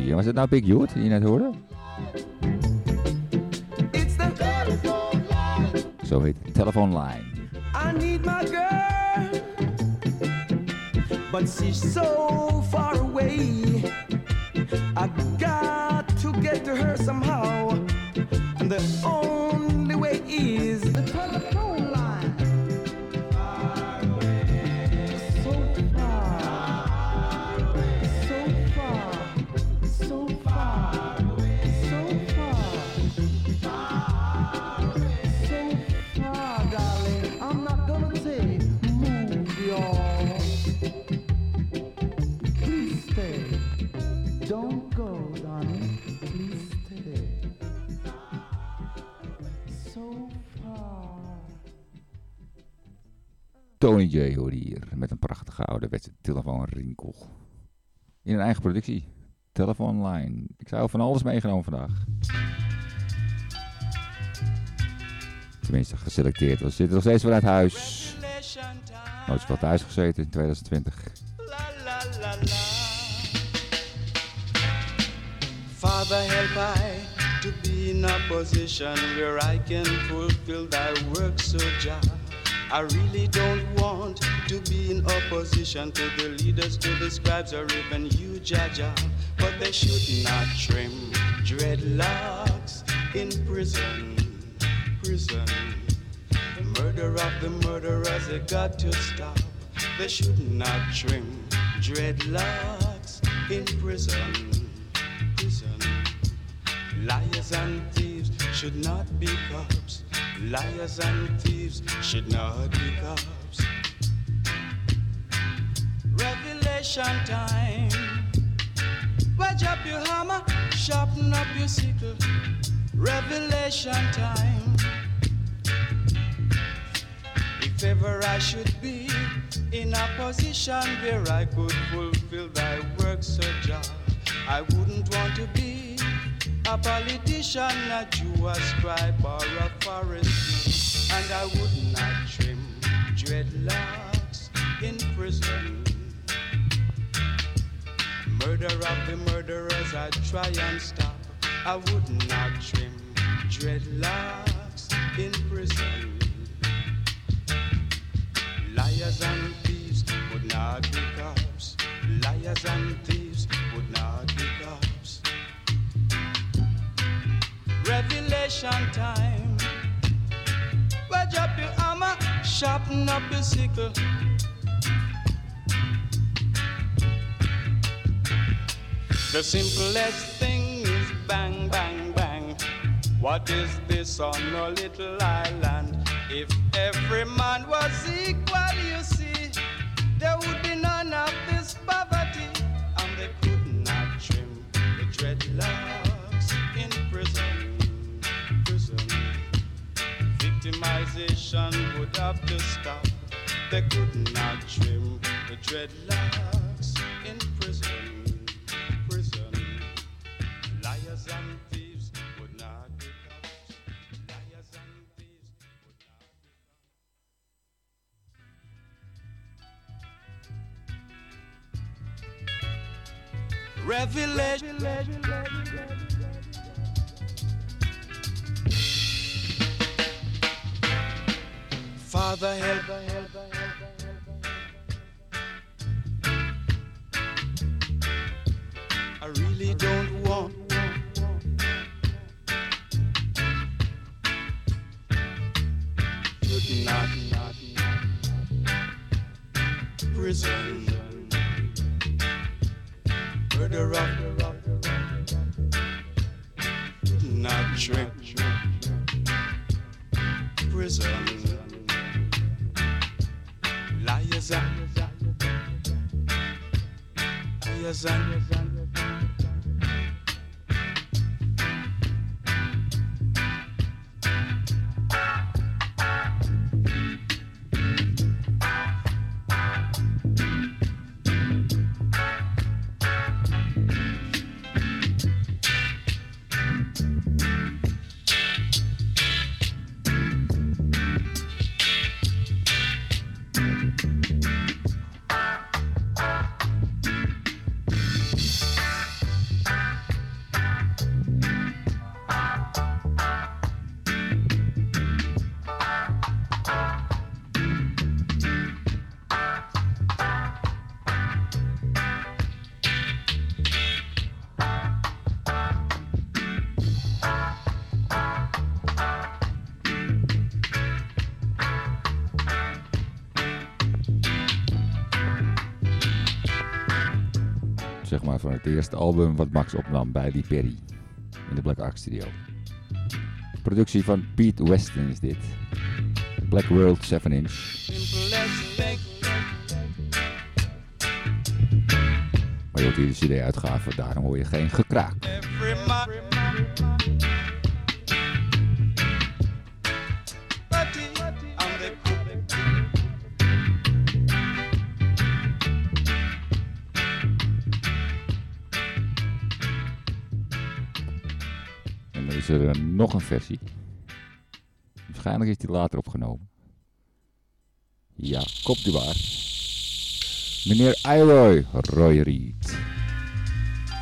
jongens. Was het nou Big Youth die je net hoorde? Met een prachtige ouderwetse telefoonrinkel. In een eigen productie. Telefoonline. Ik zou van alles meegenomen vandaag. Tenminste, geselecteerd. We zitten nog steeds vanuit uit huis. Nooit wel thuis gezeten in 2020. Father, help I to be in a position where I can fulfill thy work so just. I really don't want to be in opposition to the leaders, to the scribes, or even you, Jaja. But they should not trim dreadlocks in prison, prison. The murder of the murderers, they got to stop. They should not trim dreadlocks in prison, prison. Liars and thieves should not be cops. Liars and thieves should not be cops. Revelation time. Wedge up your hammer, sharpen up your sickle. Revelation time. If ever I should be in a position where I could fulfill thy work, so Jah, I wouldn't want to be a politician, a Jew, a scribe, or a Pharisee, and I would not trim dreadlocks in prison. Murder of the murderers, I try and stop. I would not trim dreadlocks in prison. Liars and thieves would not be cops. Liars and thieves would not be cops. Revelation time. Wedge up your hammer, sharpen up your sickle. The simplest thing is bang, bang, bang. What is this on a little island? If every man was equal, you see, there would be none of this poverty, victimization would have to stop. They could not trim the dreadlocks in prison. Prison liars and thieves would not be cops. Liars and thieves would not be cops. Revelation. Father, help. Het eerste album wat Max opnam bij Lee Perry. In de Black Ark Studio. Productie van Pete Weston is dit. Black World 7 inch. Maar je hoort hier de CD-uitgave, daarom hoor je geen gekraak. Versie. Waarschijnlijk is die later opgenomen. Ja, komt u maar. Meneer Iroy, Roy Reed.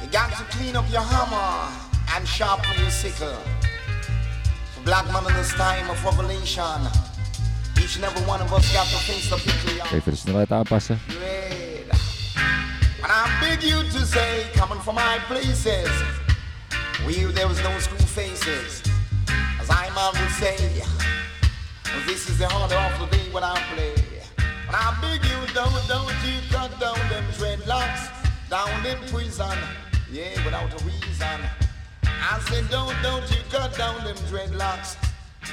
You got to clean up your hammer and sharpen your sickle. For black man in this time of revelation, each and every one of us got to face the pickle. Even de snelheid aanpassen. Red. And I beg you to say, coming from high places, where there was no school faces, as I would say, this is the harder of the day when I play. And I beg you, don't, don't you cut down them dreadlocks down in prison, yeah, without a reason. I said, don't, don't you cut down them dreadlocks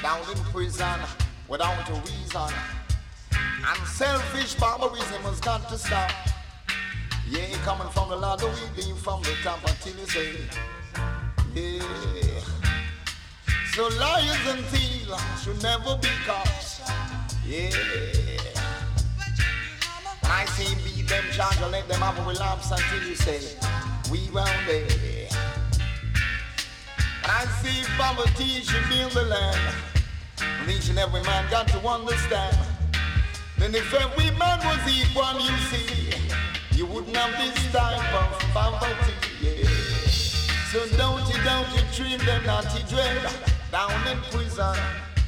down in prison without a reason. And selfish barbarism has got to stop. Yeah, coming from the Lord, we leave from the top until you say, yeah. So liars and thieves should never be cops. Yeah. I say beat them, charge or let them have a relapse until you say, we round there. I say poverty should be in the land, and each and every man got to understand. Then if every man was equal, you see, you wouldn't have this type of poverty. Yeah. So don't you, don't you treat them naughty dread down in prison.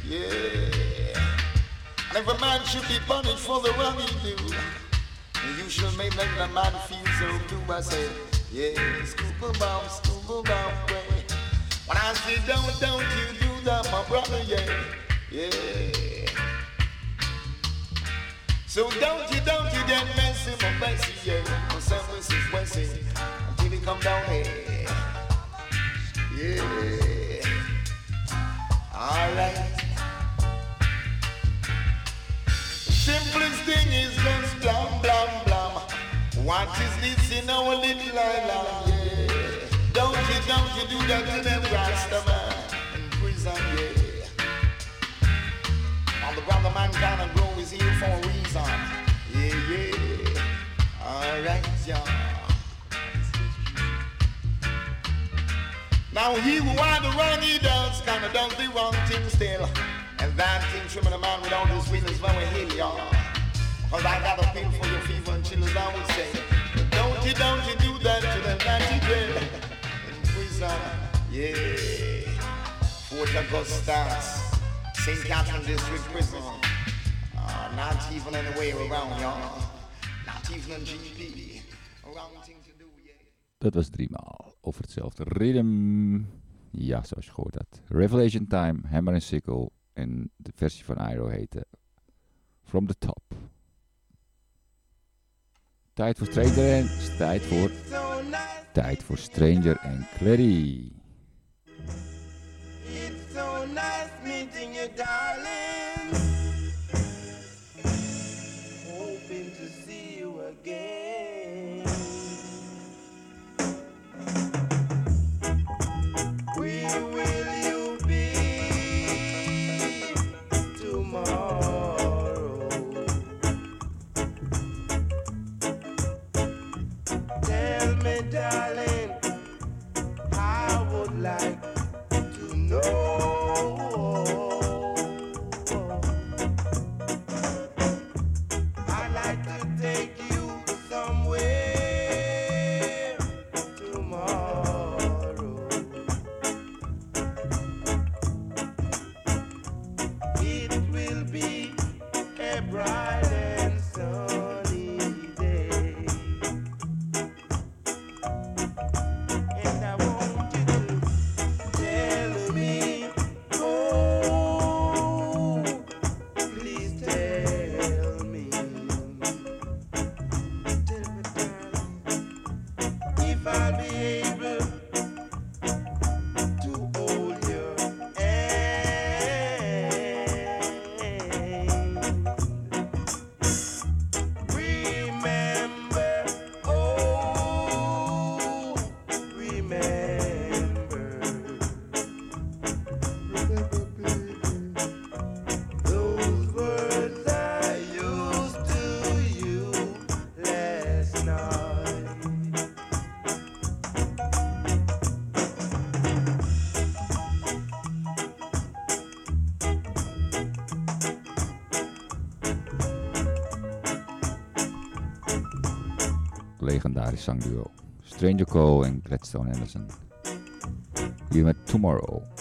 Yeah. And every man should be punished for the wrong he do. You should make the man feel so blue. I say, yeah, scuba bomb, scuba bomb, way. When I say don't, don't you do that, my brother, yeah, yeah. So don't you, don't you get messy, my messy, yeah. Cause Wessy, Wessy, until he come down here. Yeah. Alright. Simplest thing is just blam, blam, blam. What is this in our little island? Yeah. Don't you, don't you do that to them Rasta man in prison, yeah. On the the man can grow is here for a reason. Yeah, yeah. Alright, yeah. Now he who the wrong he does, kinda does the wrong thing still. And that thing trimming a man without his will is very hill, y'all. Cause I got a pill for your fever and chillers, I would say. Don't you, don't you do that to the natty dread. In prison, yeah. Fort Augusta, St. Catherine District Prison. Uh, not even anywhere around, y'all. Not even in GP. Around thing to do, yeah. Dat was driemaal over hetzelfde rhythm. Ja, zoals je gehoord had. Revelation Time, Hammer and Sickle. En de versie van Iroh heette From the Top. Tijd voor Stranger en tijd voor tijd voor Stranger en Clary. It's so nice meeting you, darling. Zangduo. Stranger Cole en Gladstone Anderson. Hier met Tomorrow.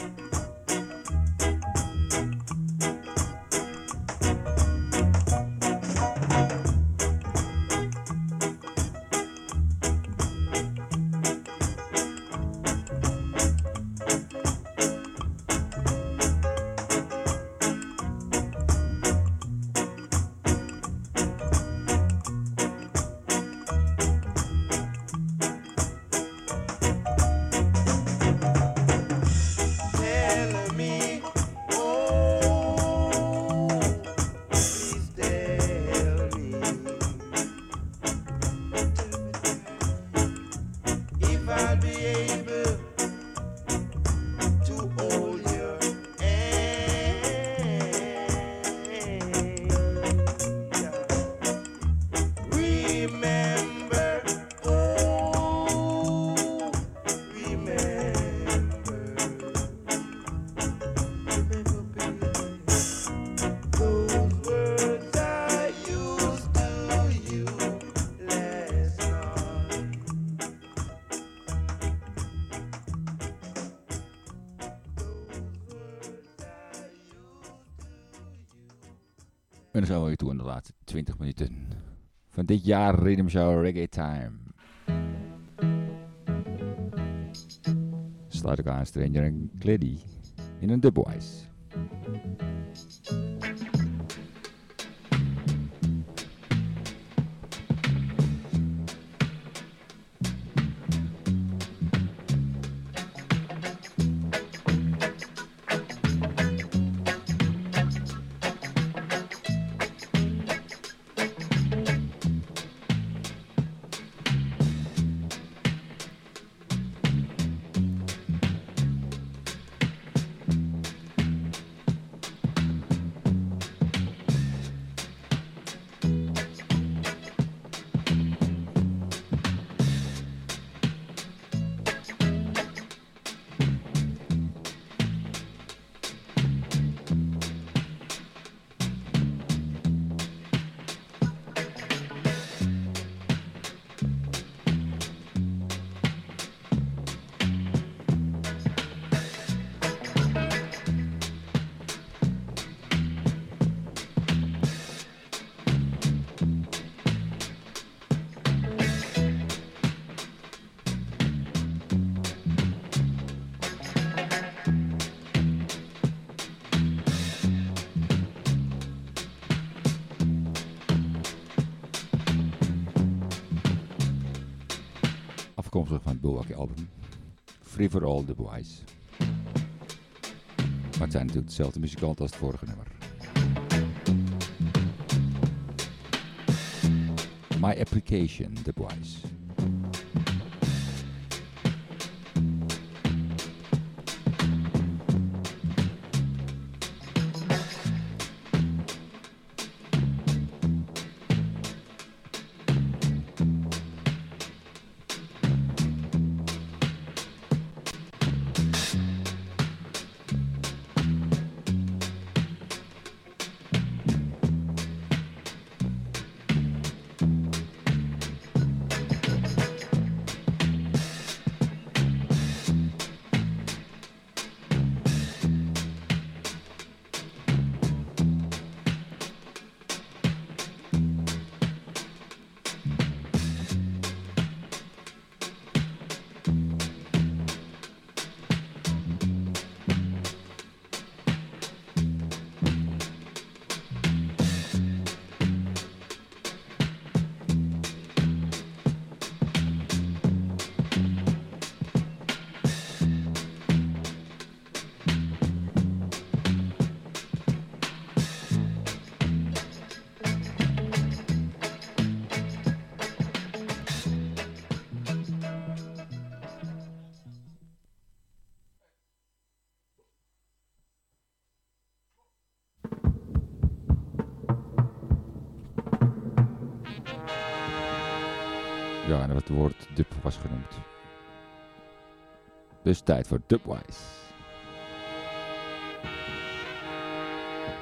Laatste 20 minuten van dit jaar Rhythm Show Reggae Time. Sluit ik aan Stranger en Gliddy in een dubwise. Dezelfde muzikanten als het vorige nummer. My Application, The. aan het woord dub was genoemd. Dus tijd voor Dubwise.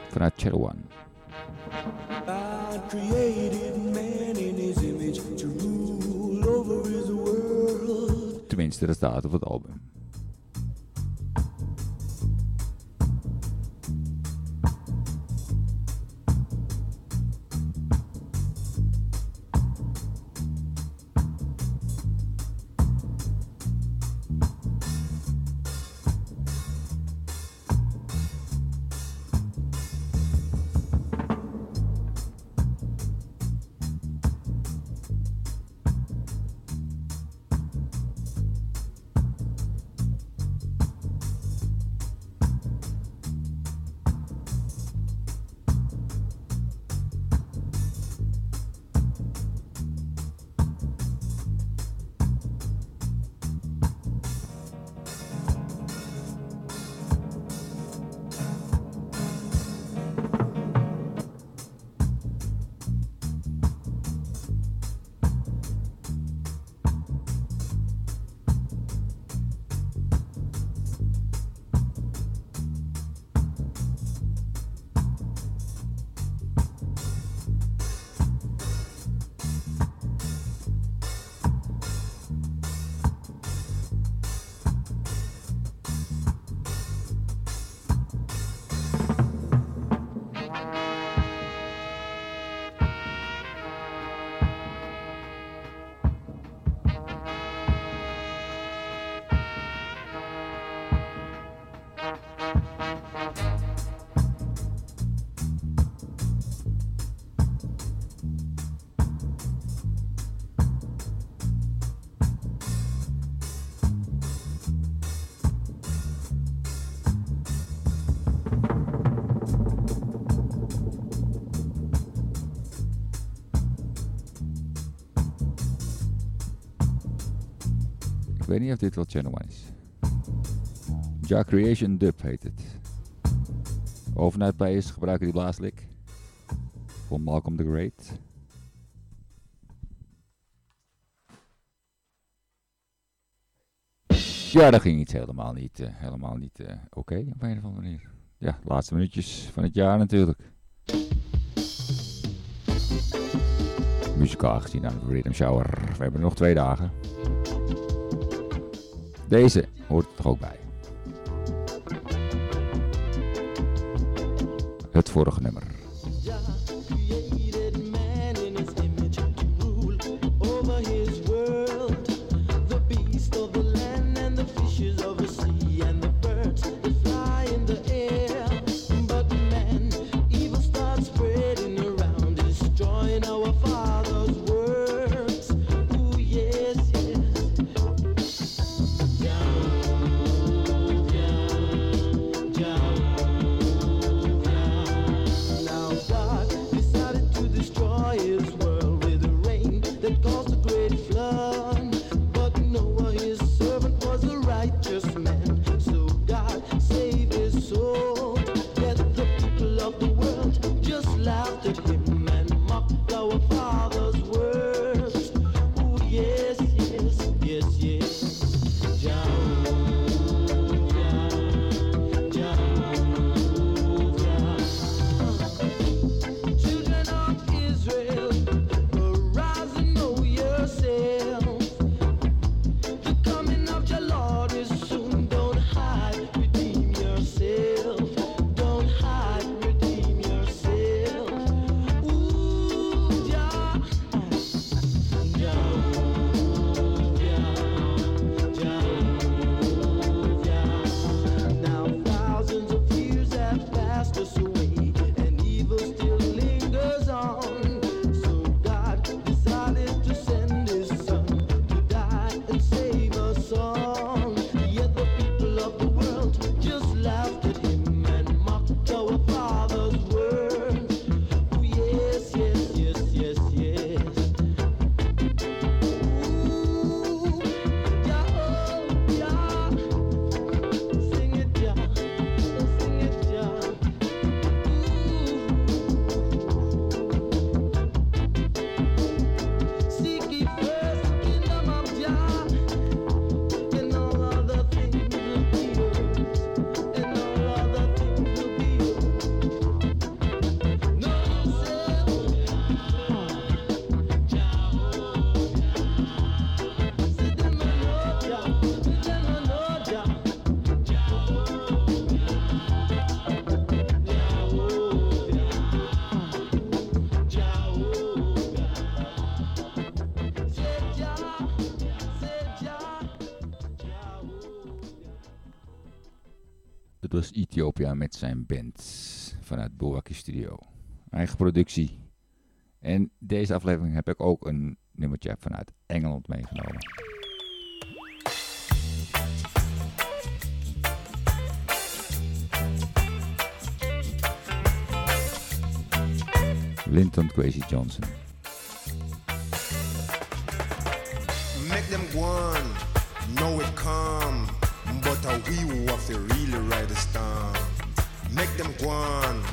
Vanuit Channel One. God created man in his image to rule over his world. Tenminste, dat staat op het album. Dit wel Channel. Ja Creation Dub heet het. Overnight players gebruiken die blaaslik. Voor Malcolm the Great. Ja, dat ging iets helemaal niet, eh, helemaal niet eh, oké op een of andere manier. Ja, laatste minuutjes van het jaar natuurlijk. Muzikaal gezien aan de Rhythm Shower. We hebben nog twee dagen. Deze hoort er toch ook bij. Het vorige nummer. Met zijn band vanuit Boerwakkie Studio. Eigen productie. En deze aflevering heb ik ook een nummertje vanuit Engeland meegenomen. Linton Kwesi Johnson. Make them go on, know it come, but a we who have really ride. Make them go on,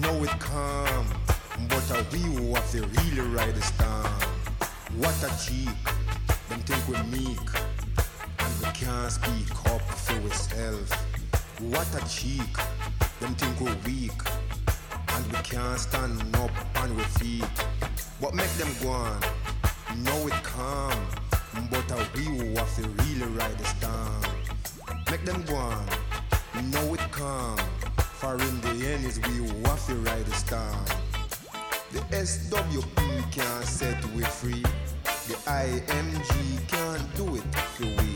know it come, but a we who have to really ride the storm. What a cheek, them think we meek, and we can't speak up for ourselves. What a cheek, them think we weak, and we can't stand up on our feet. But make them go on, know it come, but a we who have to really ride the storm. Make them go on, know it come, for in the end is we who have to ride the. The SWP can't set we free. The IMG can't do it for we.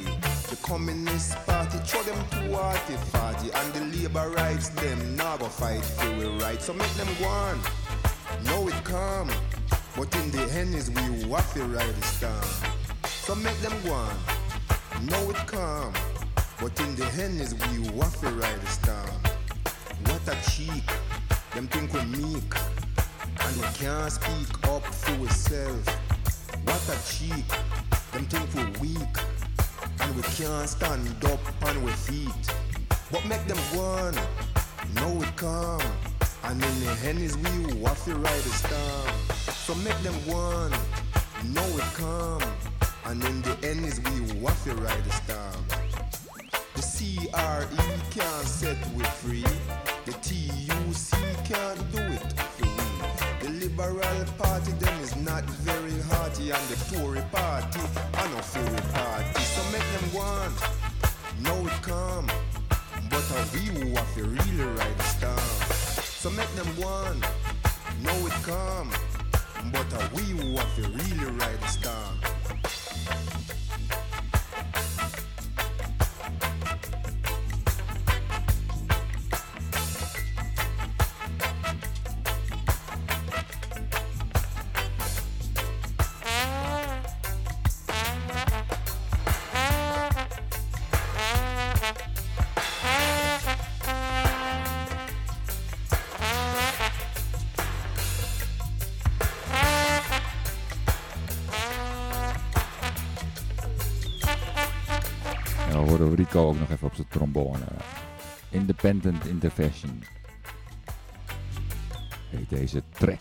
The Communist Party throw them to party party and the labor rights them now go fight for we right. So make them go on. Know it come. But in the end is we who have to ride the. So make them go on. Know it come. But in the end is we who have to ride the. What a cheek. Them think we meek. And we can't speak up for ourselves. What a cheek. Them think we weak. And we can't stand up on our feet. But make them go on. Know it come. And in the end is we to ride the storm. So make them go on. Know it come. And in the end is we to ride the storm. The CRE can't set we free. And the Tory Party are no fury party. So make them go on. Know it come. But are we who have to really ride the storm? So make them go on. Know it come. But are we who have to really ride the storm? Independent Intervention heet deze track.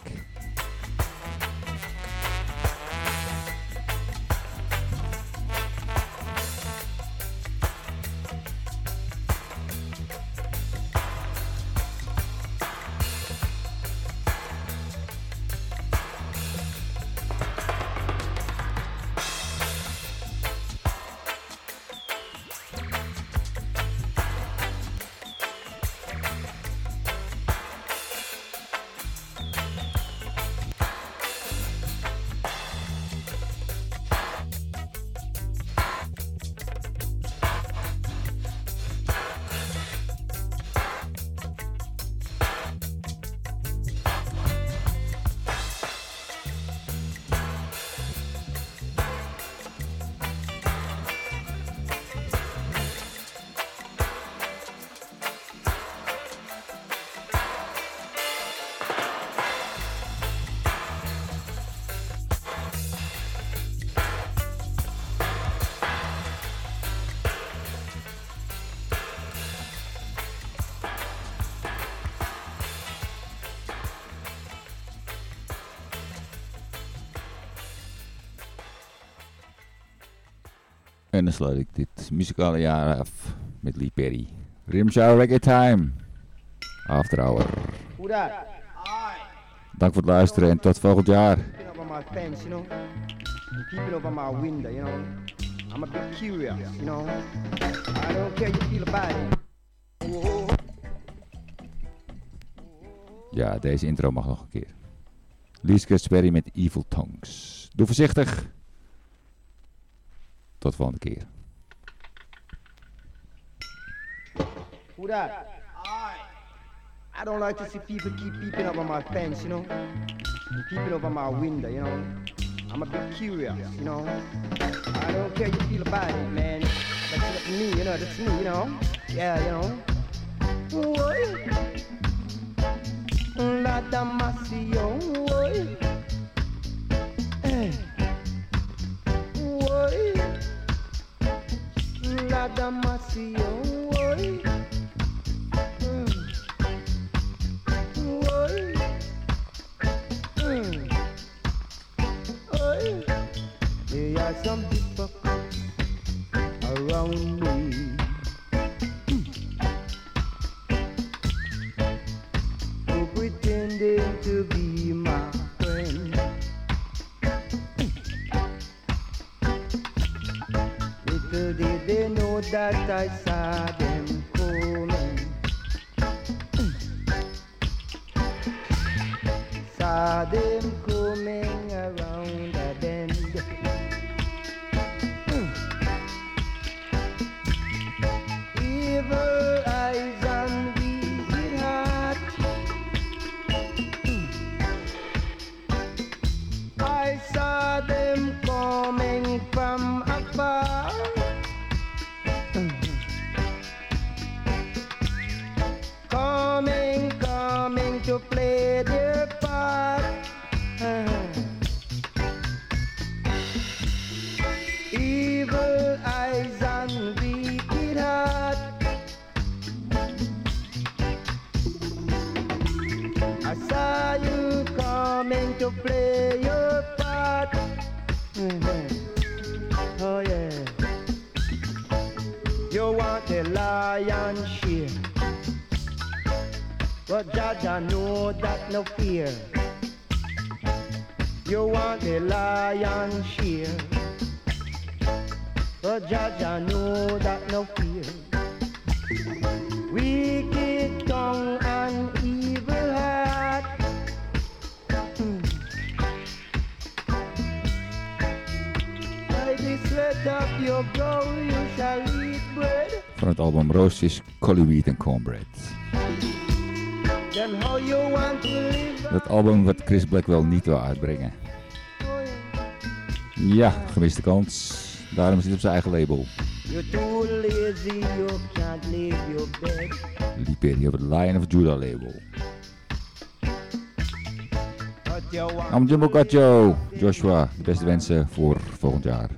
En dan sluit ik dit muzikale jaar af met Lee Perry. Rimshow Reggae Time. After Hour. Dank voor het luisteren en tot volgend jaar. Peeping over my you know. Window, you. I'm a bit curious, you know. I don't care you feel about it. Ja, deze intro mag nog een keer. Lieske Sperry met Evil Tongues. Doe voorzichtig. Tot volgende keer. Who that? I don't like to see people keep peeping over my fence, you know, peeping over my window, you know. I'm a bit curious, you know. I don't care you feel about it, man. That's, me, you know. That's me, you know. Yeah, you know. Boy. La damasio. Mm. Boy. Mm. Boy. There are some people around me. Who pretending to be that I saw them Jaja know that no fear. You want the lion share. But Jaja know that no fear. Wicked tongue and evil heart. Hmm. By the sweat of your brow you shall eat bread. Album Roosjes, Collie Weed en Cornbread. Dat album wat Chris Blackwell niet wil uitbrengen. Ja, gemiste kans. Daarom zit hij op zijn eigen label. Bed. Liperia op het Lion of Judah label. I'm Jumbo Gacho. Joshua, de beste wensen voor volgend jaar.